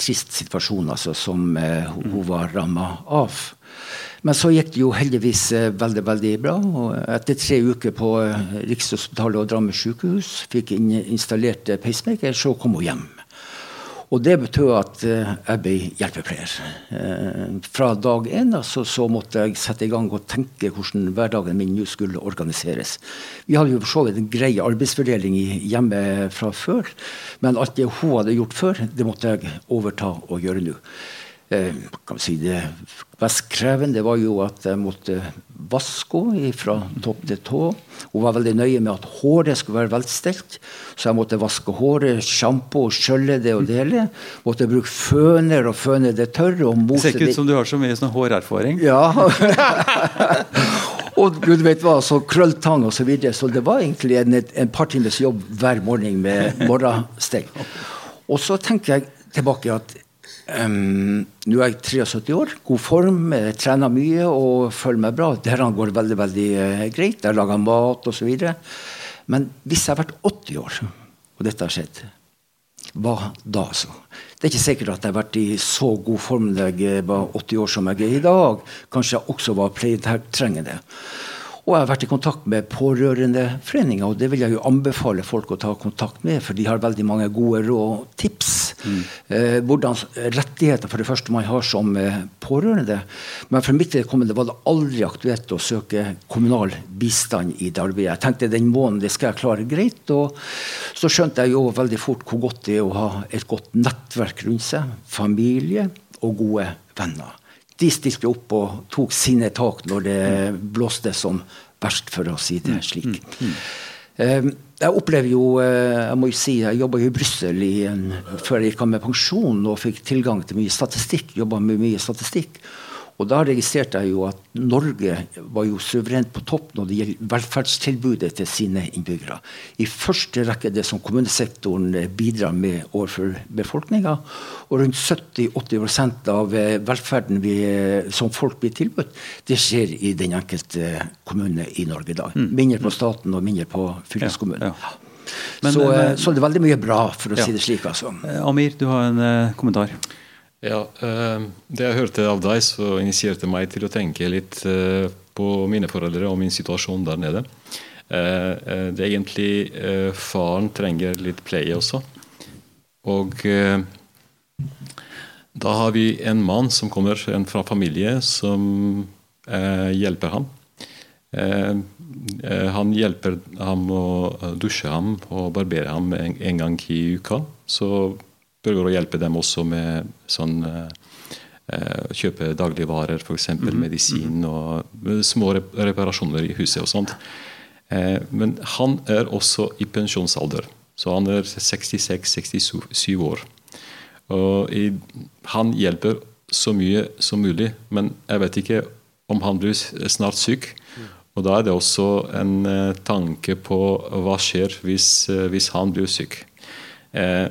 Speaker 5: trist situasjon altså, som hun var ramma av. Men så gikk det jo heldigvis eh, veldig veldig bra. og Etter tre uker på eh, Rikshospitalet og Drammen sykehus fikk inn, installert pacemaker, så kom hun hjem. Og det betød at jeg ble hjelpepleier. Fra dag én altså, så måtte jeg sette i gang og tenke hvordan hverdagen min nå skulle organiseres. Vi hadde jo for så vidt en grei arbeidsfordeling hjemme fra før, men alt det hun hadde gjort før, det måtte jeg overta og gjøre nå. Eh, kan si det mest krevende var jo at jeg måtte vaske henne fra topp til tå. Hun var veldig nøye med at håret skulle være velstelt, så jeg måtte vaske håret, sjampo skjølle det og dele. Måtte bruke føner og føne det tørre. og mose
Speaker 1: det ser ikke ut som du har så mye sånn hårerfaring.
Speaker 5: Ja. og gud vet hva, så krølltang osv. Så, videre. så det var egentlig en, en par times jobb hver morgen med morgenstell. Og så tenker jeg tilbake at Um, nå er jeg 73 år, god form, jeg trener mye og føler meg bra. Dette går veldig veldig uh, greit. Jeg lager mat osv. Men hvis jeg har vært 80 år, og dette har skjedd, hva da, altså? Det er ikke sikkert at jeg har vært i så god form da jeg var 80 år som jeg er i dag. Kanskje jeg også var pleietrengende. Og jeg har vært i kontakt med Pårørendeforeninga, og det vil jeg jo anbefale folk å ta kontakt med, for de har veldig mange gode råd og tips. Mm. Eh, hvordan rettigheter for det første man har som eh, pårørende. Men for mitt vedkommende var det aldri aktuelt å søke kommunal bistand i det arbeidet. Jeg tenkte den måneden det skal jeg klare greit. Og så skjønte jeg jo veldig fort hvor godt det er å ha et godt nettverk rundt seg. Familie og gode venner de stilte opp og tok sine tak når det blåste som verst, for å si det slik. Um, jeg opplever jo eh, Jeg må jo si, jeg jobba i Brussel før jeg gikk av med pensjon og fikk tilgang til mye statistikk. Jobba med mye statistikk. Og da registrerte jeg jo at Norge var jo suverent på topp når det gjelder velferdstilbudet til sine innbyggere. I første rekke det som kommunesektoren bidrar med overfor befolkninga. Og rundt 70-80% av eh, velferden vi, eh, som folk blir tilbudt, det skjer i den enkelte kommune i Norge i dag. Mm. Mindre på staten og mindre på fylkeskommunen. Ja, ja. Men, så, men, eh, så, det er veldig mye bra, for å si det slik. altså.
Speaker 1: Amir, du har en kommentar?
Speaker 3: Ja, eh, Det jeg hørte av deg, så initierte meg til å tenke litt eh, på mine foreldre og min situasjon der nede. Eh, det er egentlig Faren trenger litt pleie også. Og da har vi en mann som kommer fra familie som hjelper ham. Han hjelper ham å dusje ham og barbere ham en gang i uka. Så prøver å hjelpe dem også med sånn uh, kjøpe dagligvarer, f.eks. Mm -hmm. medisin og små reparasjoner i huset og sånt. Uh, men han er også i pensjonsalder, så han er 66-67 år. Og i, han hjelper så mye som mulig, men jeg vet ikke om han blir snart syk. Og da er det også en uh, tanke på hva skjer hvis, hvis han blir syk. Eh,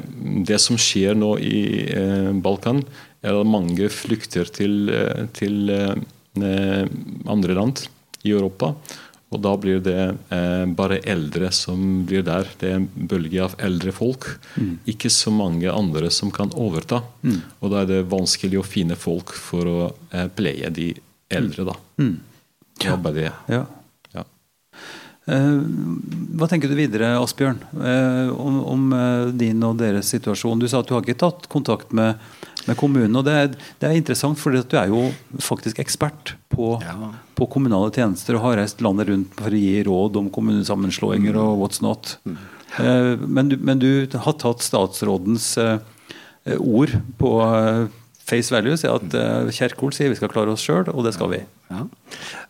Speaker 3: det som skjer nå i eh, Balkan, er at mange flykter til, eh, til andre land i Europa. Og da blir det eh, bare eldre som blir der. Det er en bølge av eldre folk. Mm. Ikke så mange andre som kan overta. Mm. Og da er det vanskelig å finne folk for å eh, pleie de eldre, da. Mm. Ja. Det.
Speaker 1: Ja. Eh, hva tenker du videre, Asbjørn, eh, om, om, eh, din og deres situasjon? Du sa at du har ikke tatt kontakt med, med kommunen. og det er, det er, interessant, for du er jo faktisk ekspert på, ja. på, kommunale tjenester og har reist landet rundt for å gi råd om kommunesammenslåinger mm. og what's not. Mm. Men du, men, du, har tatt statsrådens ord på face value, sier at Kjerkol sier vi skal klare oss sjøl, og det skal vi. Ja.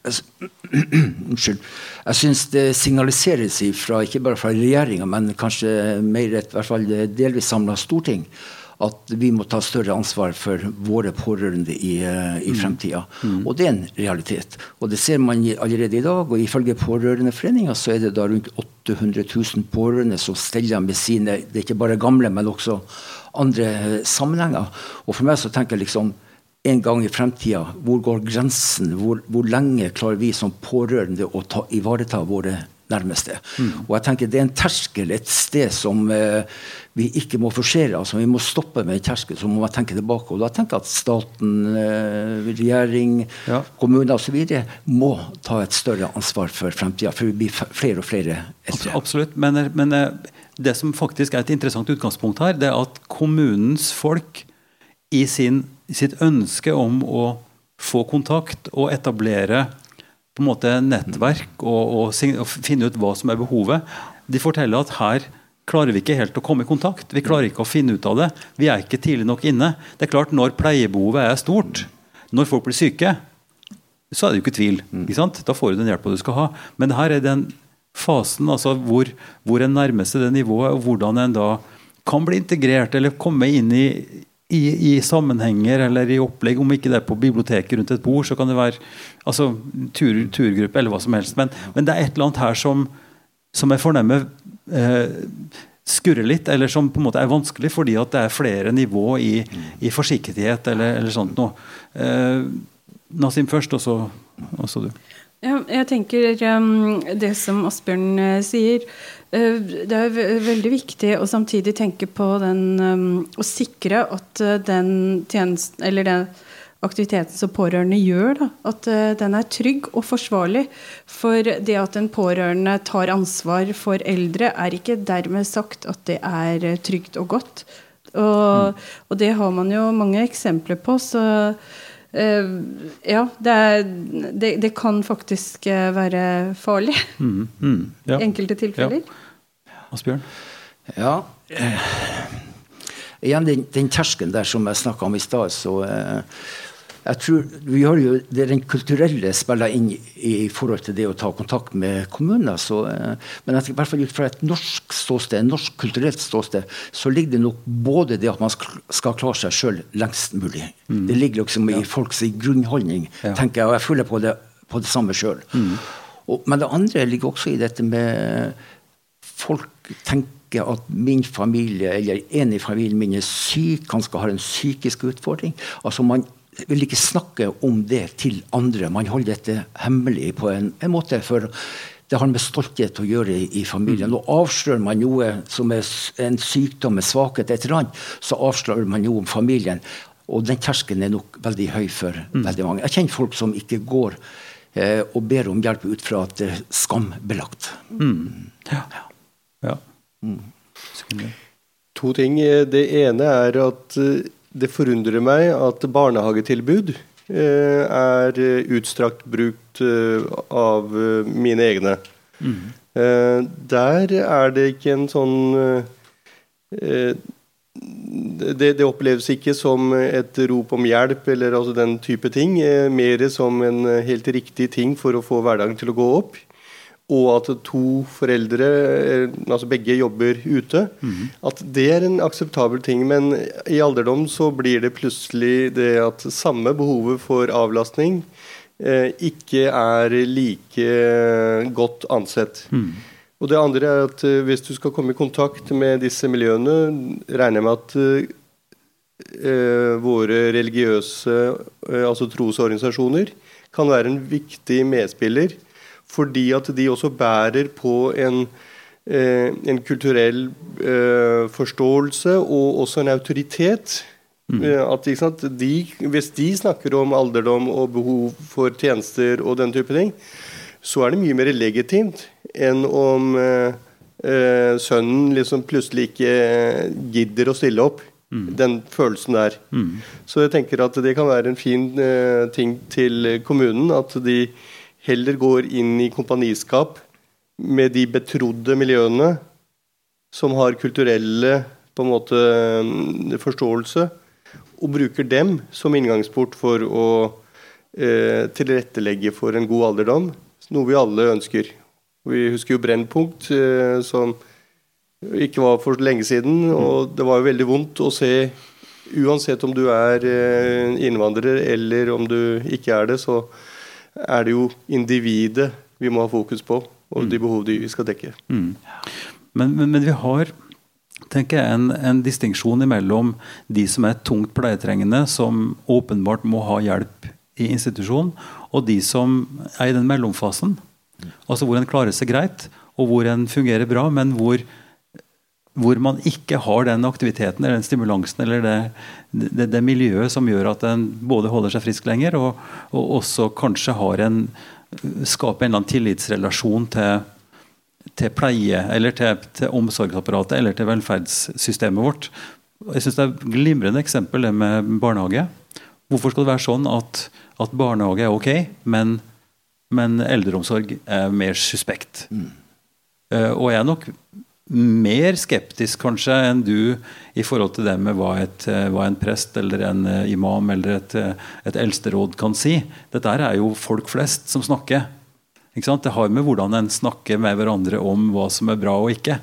Speaker 5: Unnskyld. Jeg syns det signaliseres ifra, ikke bare fra regjeringa, men kanskje mer et hvert fall delvis samla storting, at vi må ta større ansvar for våre pårørende i, eh, i fremtida. Mm. Og det er en realitet. Og det ser man allerede i dag. Og ifølge Pårørendeforeninga så er det da rundt 800 000 pårørende som steller med sine Det er ikke bare gamle, men også andre sammenhenger. Og for meg så tenker jeg liksom en gang i fremtida, hvor går grensen? Hvor, hvor, lenge klarer vi som pårørende å ta, ivareta våre nærmeste? Mm. Og jeg tenker Det er en terskel et sted som eh, vi ikke må forsere. altså Vi må stoppe med en terskel, så må man tenke tilbake. og Da tenker jeg at staten, eh, regjering, ja. kommuner osv. må ta et større ansvar for fremtida. For vi blir flere og flere eldre.
Speaker 1: Absolutt. Men, men eh, det som faktisk er et interessant utgangspunkt her, det er at kommunens folk i sin sitt ønske om å få kontakt og etablere på en måte nettverk og, og, og, finne ut hva som er behovet. De forteller at her klarer vi ikke helt å komme i kontakt. Vi klarer ikke å finne ut av det. Vi er ikke tidlig nok inne. Det er klart Når pleiebehovet er stort, når folk blir syke, så er det jo ikke tvil. Ikke da får du den hjelpa du skal ha. Men her er den fasen altså hvor, hvor en nærmer seg det nivået, og hvordan en da kan bli integrert eller komme inn i, i, i, sammenhenger eller i opplegg, om ikke det er på biblioteket rundt et bord, så kan det være altså, tur, turgruppe eller hva som helst. Men, men, det er et eller annet her som, som jeg fornemmer eh, skurrer litt, eller som på en måte er vanskelig fordi at det er flere nivå i, i forsiktighet eller, eller sånt noe. Eh, Nasim først, og så, og så du.
Speaker 4: Ja, jeg tenker um, det som Asbjørn uh, sier. Uh, det er veldig viktig å samtidig tenke på den um, Å sikre at uh, den tjenesten Eller den aktiviteten som pårørende gjør, da, at den er trygg og forsvarlig. For det at en pårørende tar ansvar for eldre, er ikke dermed sagt at det er trygt og godt. Og, mm. og det har man jo mange eksempler på. så ja, det, er, det, det, kan faktisk uh, være farlig mm, mm, ja. enkelte tilfeller.
Speaker 1: Ja. Asbjørn?
Speaker 5: Ja. Uh, igjen den, den terskelen der som jeg snakka om i stad, så jeg tror vi har jo det Den kulturelle spiller inn i forhold til det å ta kontakt med kommuner. Så, eh, men jeg, i hvert fall ut fra et norsk ståsted, norsk kulturelt ståsted så ligger det nok både det at man skal klare seg sjøl lengst mulig. Mm. Det ligger liksom i folks grunnholdning, ja. tenker jeg, og jeg føler på det, på det samme sjøl. Mm. Men det andre ligger også i dette med folk tenker at min familie eller en i familien min er syk, han skal ha en psykisk utfordring. Altså man vil ikke snakke om det til andre. Man holder dette hemmelig på en, en måte. for det har med stolthet å gjøre i, i familien. Og avslører man noe som er en sykdom, med svakhet, et eller annet, så avslører man noe om familien. Og den terskelen er nok veldig høy for mm. veldig mange. Jeg kjenner folk som ikke går eh, og ber om hjelp ut fra at det er skambelagt. Mm. Ja.
Speaker 2: ja. Mm. To ting. Det ene er at eh, det forundrer meg at barnehagetilbud eh, er utstrakt brukt eh, av eh, mine egne. Mm. Der er det ikke en sånn det, det, oppleves ikke som et rop om hjelp eller altså den type ting. Mer som en helt riktig ting for å få hverdagen til å gå opp og at to foreldre, eh, altså begge, jobber ute. Mm. At det er en akseptabel ting. Men i alderdom så blir det plutselig det at samme behovet for avlastning eh, ikke er like godt ansett. Mm. Og det andre er at eh, hvis du skal komme i kontakt med disse miljøene, regner jeg med at eh, våre religiøse, eh, altså trosorganisasjoner, kan være en viktig medspiller fordi at de også bærer på en, eh, en kulturell eh, forståelse og også en autoritet. Mm. Eh, at, sant, de, hvis de snakker om alderdom og behov for tjenester og den type ting, så er det mye mer legitimt enn om eh, eh sønnen liksom plutselig ikke gidder å stille opp. Mm. Den følelsen der. Mm. Så jeg tenker at det kan være en fin eh, ting til kommunen. At de heller går inn i kompaniskap med de betrodde miljøene som har kulturelle på en måte mm, forståelse, og bruker dem som inngangsport for å eh, tilrettelegge for en god alderdom, noe vi alle ønsker. Vi husker jo Brennpunkt, eh, som ikke var for lenge siden, og det var jo veldig vondt å se uansett om du er eh, innvandrer eller om du ikke er det, så er det jo individet vi må ha fokus på, og de behov vi skal dekke.
Speaker 1: Mm. Men, men, men, vi har tenker jeg, en, en distinksjon mellom de som er tungt pleietrengende, som åpenbart må ha hjelp i institusjon, og de som er i den mellomfasen. Altså hvor en klarer seg greit, og hvor en fungerer bra, men hvor, hvor man ikke har den aktiviteten eller den stimulansen eller det, det, det, miljøet som gjør at en både holder seg frisk lenger, og, og også kanskje har en skaper en eller annen tillitsrelasjon til, til pleie, eller til, til, omsorgsapparatet eller til velferdssystemet vårt. Jeg synes Det er et glimrende eksempel det med barnehage. Hvorfor skal det være sånn at, at barnehage er ok, men, men, eldreomsorg er mer suspekt? Mm. Uh, og jeg er nok mer skeptisk kanskje enn du i forhold til det med hva, et, eh, hva en prest eller en eh, imam eller et, et eldsteråd kan si. Dette er jo folk flest som snakker. Det har med hvordan en snakker med hverandre om hva som er bra og ikke.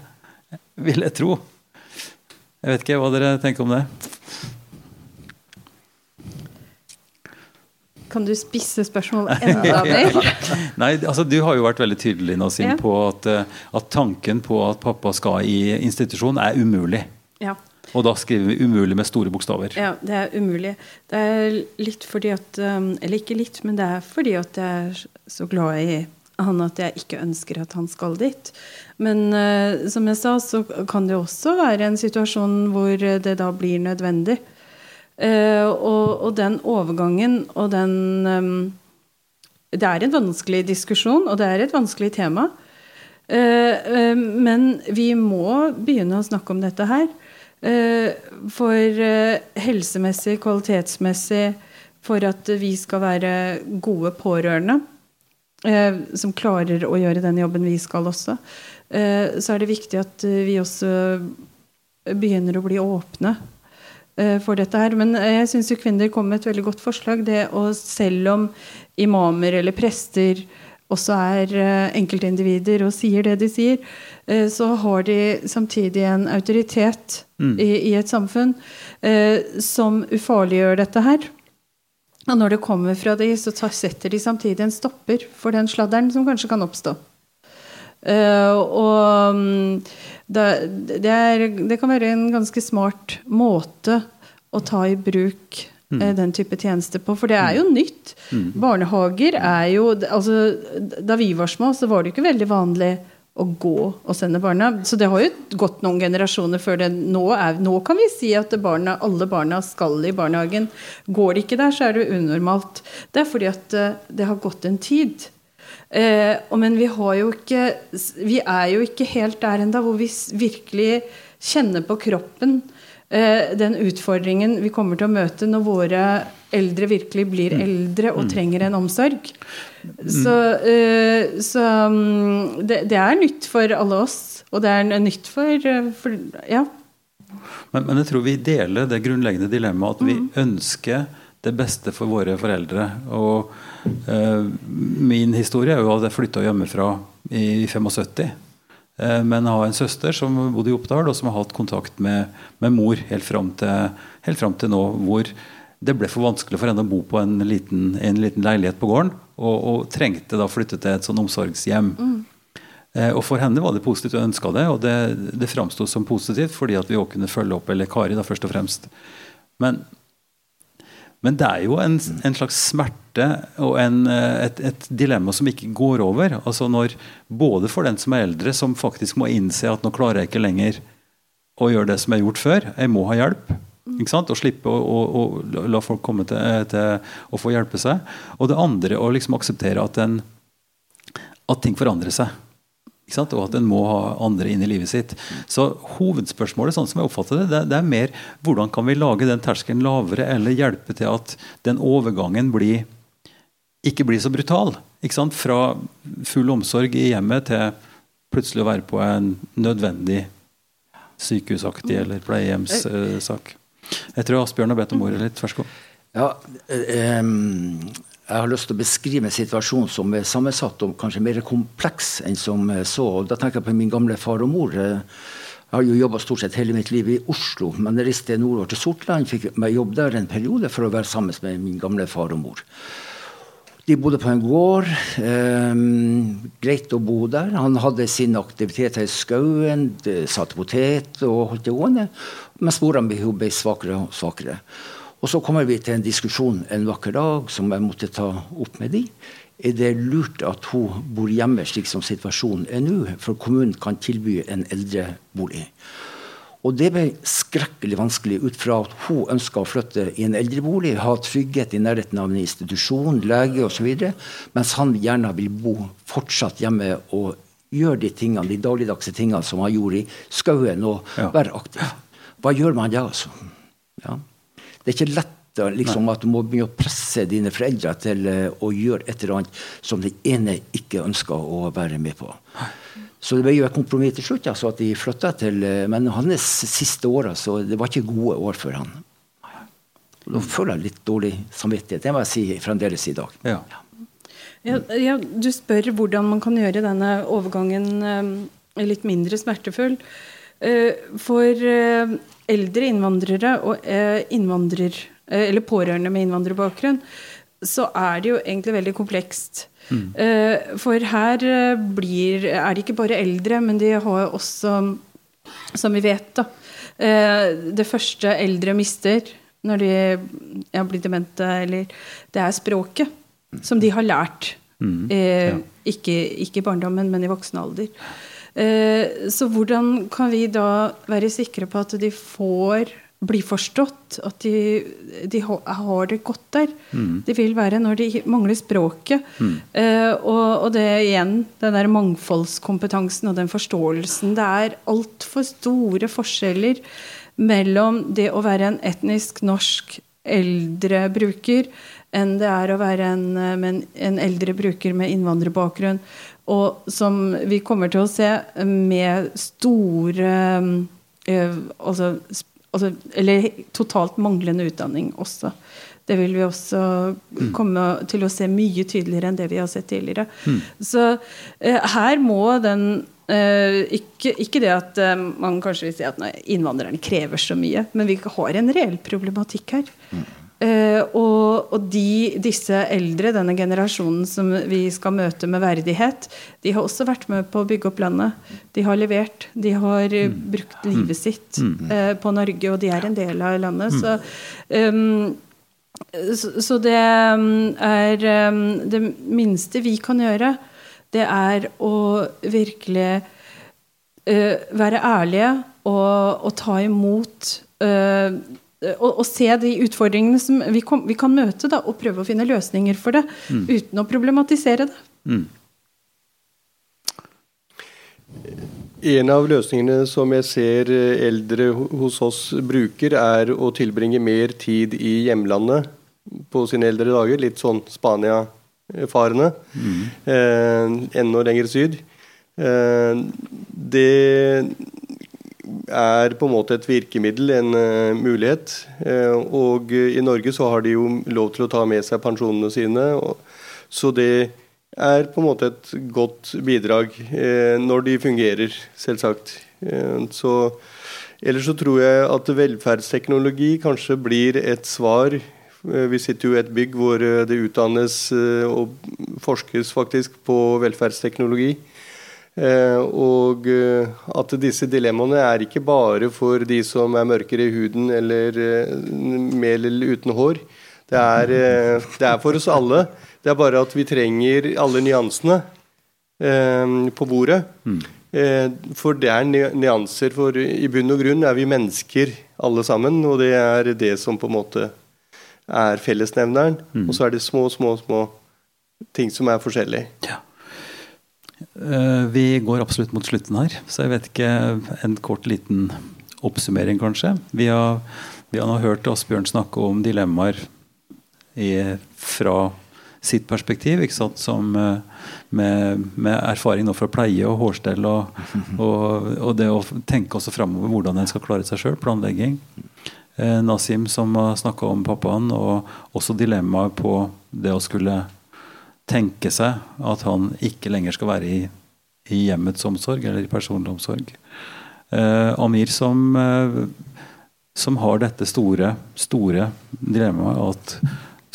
Speaker 1: Vil jeg tro. Jeg vet ikke hva dere tenker om det.
Speaker 4: Kan du spisse spørsmålet enda mer?
Speaker 1: Nei, altså Du har jo vært veldig tydelig Nasim, ja. på at, eh, at, tanken på at pappa skal i institusjon, er umulig.
Speaker 4: Ja.
Speaker 1: Og da skriver vi 'umulig' med store bokstaver.
Speaker 4: Ja, det er umulig. Det er litt fordi at um, Eller ikke litt, men det er fordi at jeg er så glad i han at jeg ikke ønsker at han skal dit. Men uh, som jeg sa, så kan det også være en situasjon hvor det da blir nødvendig. Uh, og, og, den overgangen og den um, Det er en vanskelig diskusjon, og det er et vanskelig tema. Uh, men vi må begynne å snakke om dette her. for helsemessig, kvalitetsmessig, for at vi skal være gode pårørende, som klarer å gjøre den jobben vi skal også, så er det viktig at vi også begynner å bli åpne Eh, for dette her. Men jeg syns kvinner kom med et veldig godt forslag. det å Selv om imamer eller prester også er eh, enkeltindivider og sier det de sier, eh, så har de samtidig en autoritet mm. i, i, et samfunn som ufarliggjør dette her. Og når det kommer fra de, så tar, setter de samtidig en stopper for den sladderen som kanskje kan oppstå. Uh, og mm, det, det, er, det, kan være en ganske smart måte å ta i bruk mm. uh, den type tjenester på. For det er jo mm. nytt. Mm. Barnehager er jo altså, Da vi var små, så var det ikke veldig vanlig å gå og sende barna. Så det har jo gått noen generasjoner før det. Nå, er, nå kan vi si at barna, alle barna skal i barnehagen. Går de ikke der, så er det unormalt. Det er fordi at uh, det har gått en tid. Eh, men vi, ikke, vi, er jo ikke helt der ennå hvor vi virkelig kjenner på kroppen eh, den utfordringen vi kommer til å møte når våre eldre virkelig blir mm. eldre og mm. trenger en omsorg. Så, eh, så mm, det, det, er nytt for alle oss, og det er nytt for, for Ja.
Speaker 1: Men, men, jeg tror vi deler det grunnleggende dilemmaet at vi ønsker det beste for våre foreldre. Og min historie er jo at jeg flytta hjemmefra i 75. Eh, men jeg har en søster som bodde i Oppdal, og som har hatt kontakt med, med mor helt fram, til, helt fram, til, nå, hvor det ble for vanskelig for henne å bo på en liten, en liten leilighet på gården, og, og, trengte da flytte til et sånn omsorgshjem. Mm. Eh, og For henne var det positivt, hun ønska det, og det, det framsto som positivt fordi at vi også kunne følge opp eller Kari da først og fremst. Men men det er jo en, en slags smerte og en, eh, et, et, dilemma som ikke går over. Altså når, både for den som er eldre, som faktisk må innse at nå klarer jeg ikke lenger å gjøre det som jeg har gjort før. Jeg må ha hjelp. Ikke sant? Og slippe å, å, å la folk komme til, til, å få hjelpe seg. Og det andre å liksom akseptere at, en, at ting forandrer seg. Og at en må ha andre inn i livet sitt. Så hovedspørsmålet sånn som jeg oppfatter det, det, det er mer hvordan kan vi lage den terskelen lavere, eller hjelpe til at den overgangen blir, ikke blir så brutal. Fra full omsorg i hjemmet til plutselig å være på en nødvendig sykehusaktig eller pleiehjemssak. Jeg tror Asbjørn har bedt om ordet litt. Vær så god.
Speaker 5: Ja, um jeg har lyst til å beskrive en situasjon som er sammensatt og kanskje mer kompleks enn som så. Da tenker jeg på min gamle far og mor. Jeg har jo jobba stort sett hele mitt liv i Oslo, men jeg reiste nordover til Sortland. Fikk meg jobb der en periode for å være sammen med min gamle far og mor. De bodde på en gård. Eh, greit å bo der. Han hadde sine aktiviteter i skauen, satte potet og holdt det gående. Mens mora mi ble svakere og svakere. Og så kommer vi til en diskusjon en vakker dag som jeg måtte ta opp med de. Er det lurt at hun bor hjemme slik som situasjonen er nå? For kommunen kan tilby en eldrebolig. Og det ble skrekkelig vanskelig ut fra at hun ønska å flytte i en eldrebolig, ha trygghet i nærheten av en institusjon, lege osv., mens han gjerne vil bo fortsatt hjemme og gjøre de tingene, de dagligdagse tingene som han gjorde i skauen, og ja. være aktiv. Hva gjør man da, altså? Ja. Det er ikke lett liksom, at du må begynne å presse dine foreldre til uh, å gjøre et eller annet som den ene ikke ønsker å være med på. Så det ble jo et kompromiss til slutt, altså, at de flytta til uh, Men hans siste år altså, det var ikke gode år for han. Nå føler jeg litt dårlig samvittighet. Det må jeg si fremdeles i dag.
Speaker 4: Ja. Ja, ja, du spør hvordan man kan gjøre denne overgangen um, litt mindre smertefull. For eldre innvandrere og eh, innvandrer, eh, eller pårørende med innvandrerbakgrunn, så er det jo egentlig veldig komplekst. Mm. Eh, for her blir, er det ikke bare eldre, men de har også, som vi vet, da Det første eldre mister når de ja, blir demente, eller Det er språket som de har lært. Mm. Ja. Ikke, ikke i barndommen, men i voksen alder. Eh, så hvordan kan vi da være sikre på at de får bli forstått, at de, de har det godt der. Mm. De vil være når de mangler språket. Mm. Uh, og, og, det igjen, den der mangfoldskompetansen og den forståelsen. Det er altfor store forskjeller mellom det å være en etnisk norsk eldre bruker enn det er å være en, en, en eldre bruker med innvandrerbakgrunn. Og som vi kommer til å se med store uh, altså, altså, Eller totalt manglende utdanning også. Det vil vi også mm. komme til å se mye tydeligere enn det vi har sett tidligere. Mm. Så uh, her må den uh, ikke, ikke, det at man kanskje vil si at nei, innvandrerne krever så mye, men vi har en reell problematikk her. Mm. Uh, og, og de, disse eldre, denne generasjonen som vi skal møte med verdighet, de har også vært med på å bygge opp landet. De har levert. De har mm. brukt livet mm. sitt uh, på Norge, og de er en del av landet. Mm. Så, um, så, så, det er um, Det minste vi kan gjøre, det er å virkelig uh, være ærlige og, og ta imot å, å, se de utfordringene som vi, kom, vi kan møte, da, og prøve å finne løsninger for det. Mm. Uten å problematisere det. Mm.
Speaker 2: En av løsningene som jeg ser eldre hos oss bruker, er å tilbringe mer tid i hjemlandet på sine eldre dager. Litt sånn Spania-farende. Mm. Eh, enda lenger syd. Eh, det er på en måte et virkemiddel, en uh, mulighet. Uh, og i Norge så har de jo lov til å ta med seg pensjonene sine. Og, så det er på en måte et godt bidrag når de fungerer, selvsagt. så Ellers så tror jeg at velferdsteknologi kanskje blir et svar. Vi sitter jo i et bygg hvor det utdannes og forskes faktisk på velferdsteknologi. Eh, og eh, at disse dilemmaene er ikke bare for de som er mørkere i huden eller eh, med eller uten hår. Det er, det er, for oss alle. Det er bare at vi trenger alle nyansene på bordet. Mm. For det er nyanser. For i bunn og grunn er vi mennesker alle sammen. Og det er det som på en måte er fellesnevneren. Mm. Og så er det små, små, små ting som er forskjellige. Ja.
Speaker 1: Eh, vi går absolutt mot slutten her, så jeg vet ikke En kort, liten oppsummering, kanskje. Vi har, vi har nå hørt Asbjørn snakke om dilemmaer i, fra sitt perspektiv, ikke sant? Som, eh, med, med, erfaring nå fra pleie og hårstell. Og, og, og det å tenke også framover hvordan en skal klare seg sjøl. Planlegging. Eh, Nasim som har snakka om pappaen, og også dilemmaet på det å skulle tenke seg at han ikke lenger skal være i, i hjemmets omsorg eller i personlig omsorg. eh, Amir som, eh, som har dette store, store dilemmaet at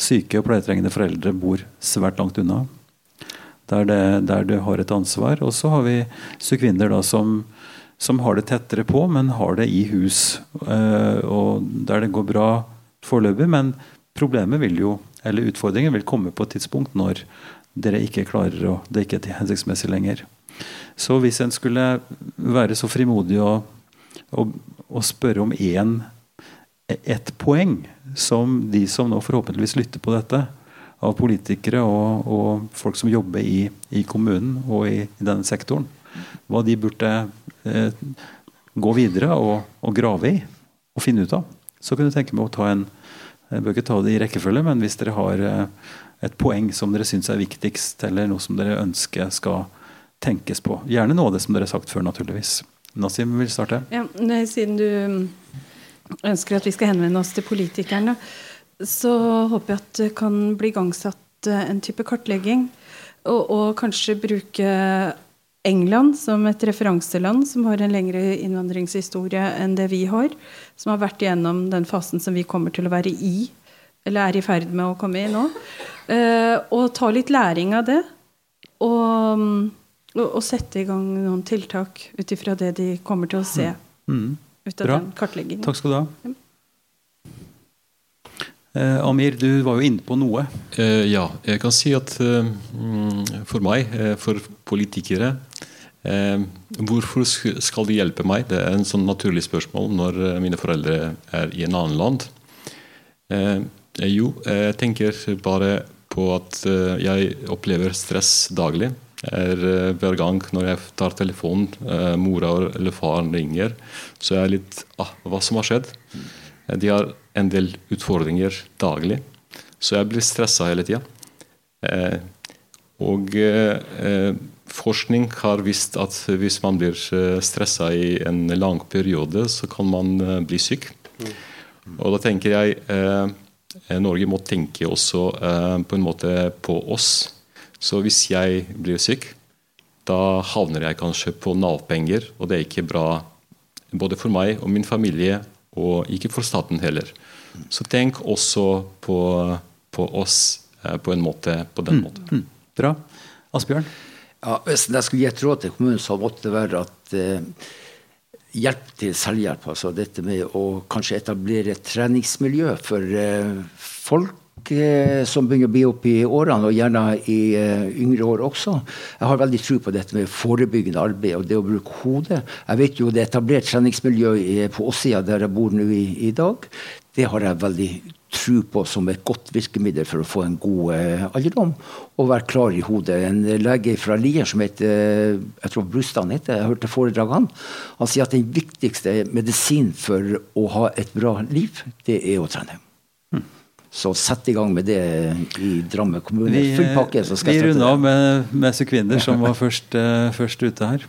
Speaker 1: syke og pleietrengende foreldre bor svært langt unna. Der det, der du har et ansvar. Og så har vi sykvinner da som, som har det tettere på, men har det i hus. Eh, og der det går bra foreløpig. Men problemet vil jo, eller utfordringen vil komme på et tidspunkt når dere ikke klarer å Det ikke er hensiktsmessig lenger. Så hvis en skulle være så frimodig å, å, å spørre om én ett poeng som de som nå forhåpentligvis lytter på dette, av politikere og, og folk som jobber i, i kommunen og i, i, denne sektoren, hva de burde eh, gå videre og, og, grave i og finne ut av. Så kunne jeg tenke meg å ta en Jeg bør ikke ta det i rekkefølge, men hvis dere har eh, et poeng som dere syns er viktigst, eller noe som dere ønsker skal tenkes på. Gjerne noe av det som dere har sagt før, naturligvis. Nasim vil starte.
Speaker 4: Ja, siden du ønsker at vi skal henvende oss til politikerne, så håper jeg at det kan bli igangsatt eh, en type kartlegging. Og, og, kanskje bruke England som et referanseland som har en lengre innvandringshistorie enn det vi har. Som har vært igjennom den fasen som vi kommer til å være i, eller er i ferd med å komme i nå. Eh, og ta litt læring av det. Og, og, og sette i gang noen tiltak ut ifra det de kommer til å se. Mm. Mm ut av Bra. den kartleggingen.
Speaker 1: Takk skal du ha. Eh, Amir, du var jo inne på noe.
Speaker 3: Eh, ja, jeg kan si at eh, for meg, for politikere Hvorfor skal de hjelpe meg? Det er en sånn naturlig spørsmål når mine foreldre er i en annen land. jo, jeg tenker bare på at jeg opplever stress daglig er hver gang når jeg tar telefonen, mora eller faren ringer, så er jeg litt ah, Hva som har skjedd? Eh, de har en del utfordringer daglig, så jeg blir stressa hele tida. Eh, og eh, forskning har visst at hvis man blir stressa i en lang periode, så kan man bli syk. Og da tenker jeg Norge må tenke også på en måte på oss så hvis jeg blir syk, da havner jeg kanskje på Nav-penger, og det er ikke bra både for meg og min familie, og ikke for staten heller. Så tenk også på, på oss eh, på en måte, på den mm, måten. Mm,
Speaker 1: bra. Asbjørn?
Speaker 5: Ja, hvis jeg skulle gi et råd til kommunen, så måtte det være at eh, hjelp til selvhjelp. Altså dette med å kanskje etablere et treningsmiljø for eh, folk Eh, som begynner å bli opp i årene, og gjerne i uh, yngre år også. Jeg har veldig tro på dette med forebyggende arbeid og det å bruke hodet. Jeg vet jo det er etablert treningsmiljø på Åssida, der jeg bor nå i, i, dag. Det har jeg veldig tro på som et godt virkemiddel for å få en god eh, alderdom. Og være klar i hodet. En lege fra Lier som heter jeg tror Brustad heter, jeg hørte foredraget han, sier at den viktigste medisin for å ha et bra liv, det er å trene. Så sett i gang med det i Drammen kommune. Vi, Full pakke. så
Speaker 1: skal vi runder av med, med Sukvinner, som var først, uh, først, ute her.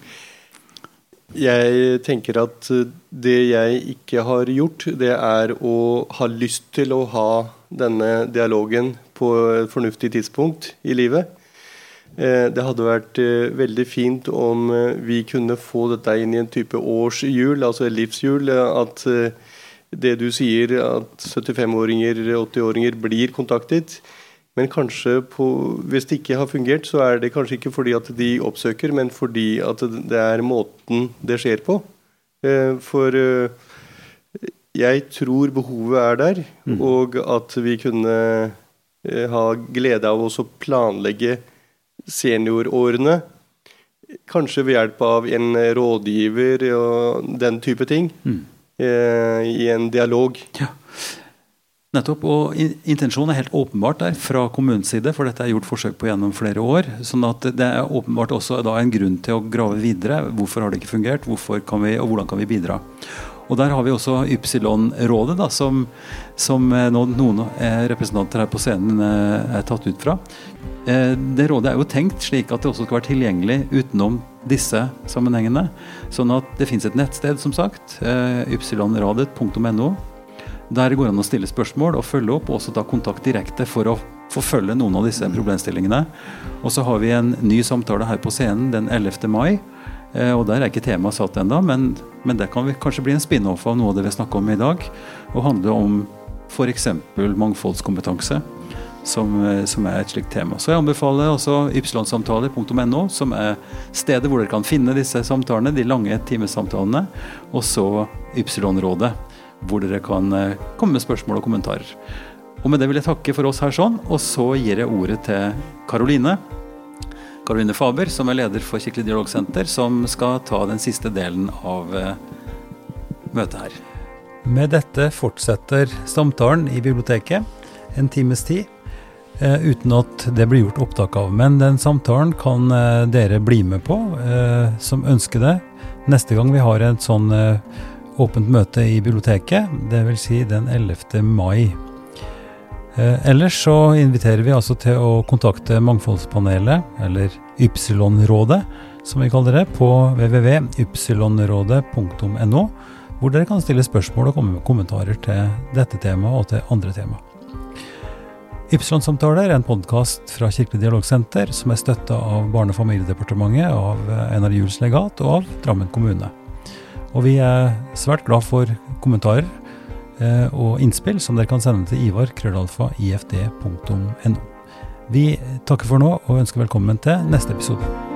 Speaker 2: Jeg tenker at det jeg ikke har gjort, det er å ha lyst til å ha denne dialogen på et fornuftig tidspunkt i livet. Eh, det hadde vært eh, veldig fint om vi kunne få dette inn i en type årshjul, altså livshjul. At det du sier, at 75-åringer, 80-åringer blir kontaktet. Men kanskje på, hvis det ikke har fungert, så er det kanskje ikke fordi at de oppsøker, men fordi at det er måten det skjer på. Eh, for eh, jeg tror behovet er der, mm. og at vi kunne eh, ha glede av å planlegge seniorårene. Kanskje ved hjelp av en rådgiver og den type ting. Mm. I en dialog. Ja.
Speaker 1: Nettopp, og Intensjonen er helt åpenbart der fra kommunens side, for dette er gjort forsøk på gjennom flere år. sånn at Det er åpenbart også en grunn til å grave videre. Hvorfor har det ikke fungert, hvorfor kan vi, og hvordan kan vi bidra? Og Der har vi også Ypsilon-rådet, som, som eh, noen eh, representanter her på scenen er tatt ut fra. Det rådet er jo tenkt slik at det også skal være tilgjengelig utenom disse sammenhengene. Sånn at det fins et nettsted, som sagt, eh, ypsilonradet.no, der det går an å stille spørsmål og følge opp, og også ta kontakt direkte for å forfølge noen av disse problemstillingene. Og så har vi en ny samtale her på scenen den 11. mai
Speaker 6: Eh, og der er ikke temaet satt ennå, men, men det kan kanskje bli en spin-off av noe av det vi snakker om i dag. Og handle om f.eks. mangfoldskompetanse, som, eh, som, er et slikt tema. Så jeg anbefaler også ypsilonsamtaler.no, som er stedet hvor dere kan finne disse samtalene, de lange timesamtalene. Og så Ypsilonrådet, hvor dere kan eh, komme med spørsmål og kommentarer. Og med det vil jeg takke for oss her sånn, og så gir jeg ordet til Karoline. Karoline Faber, som er leder for Kirkelig dialogsenter, som skal ta den siste delen av eh, møtet her.
Speaker 1: Med dette fortsetter samtalen i biblioteket en times tid, eh, uten at det blir gjort opptak av. Men den samtalen kan dere bli med på, som ønsker det, neste gang vi har en sånn åpent møte i biblioteket, dvs. Si den 11. mai. Eh, ellers så inviterer vi altså til å kontakte Mangfoldspanelet, eller Ypsilon-rådet, som vi kaller det, på www.ypsilonrådet.no, hvor dere kan stille spørsmål og komme med kommentarer til dette temaet og til andre tema. Ypsilon-samtaler er en podkast fra Kirkelig dialogsenter som er støtta av Barne- og familiedepartementet, av NRJuls legat og av Drammen kommune. Og vi er svært glad for kommentarer Eh, og innspill som dere kan sende til Ivar krøllalfa ifd.no. Vi takker for nå og ønsker velkommen til neste episode.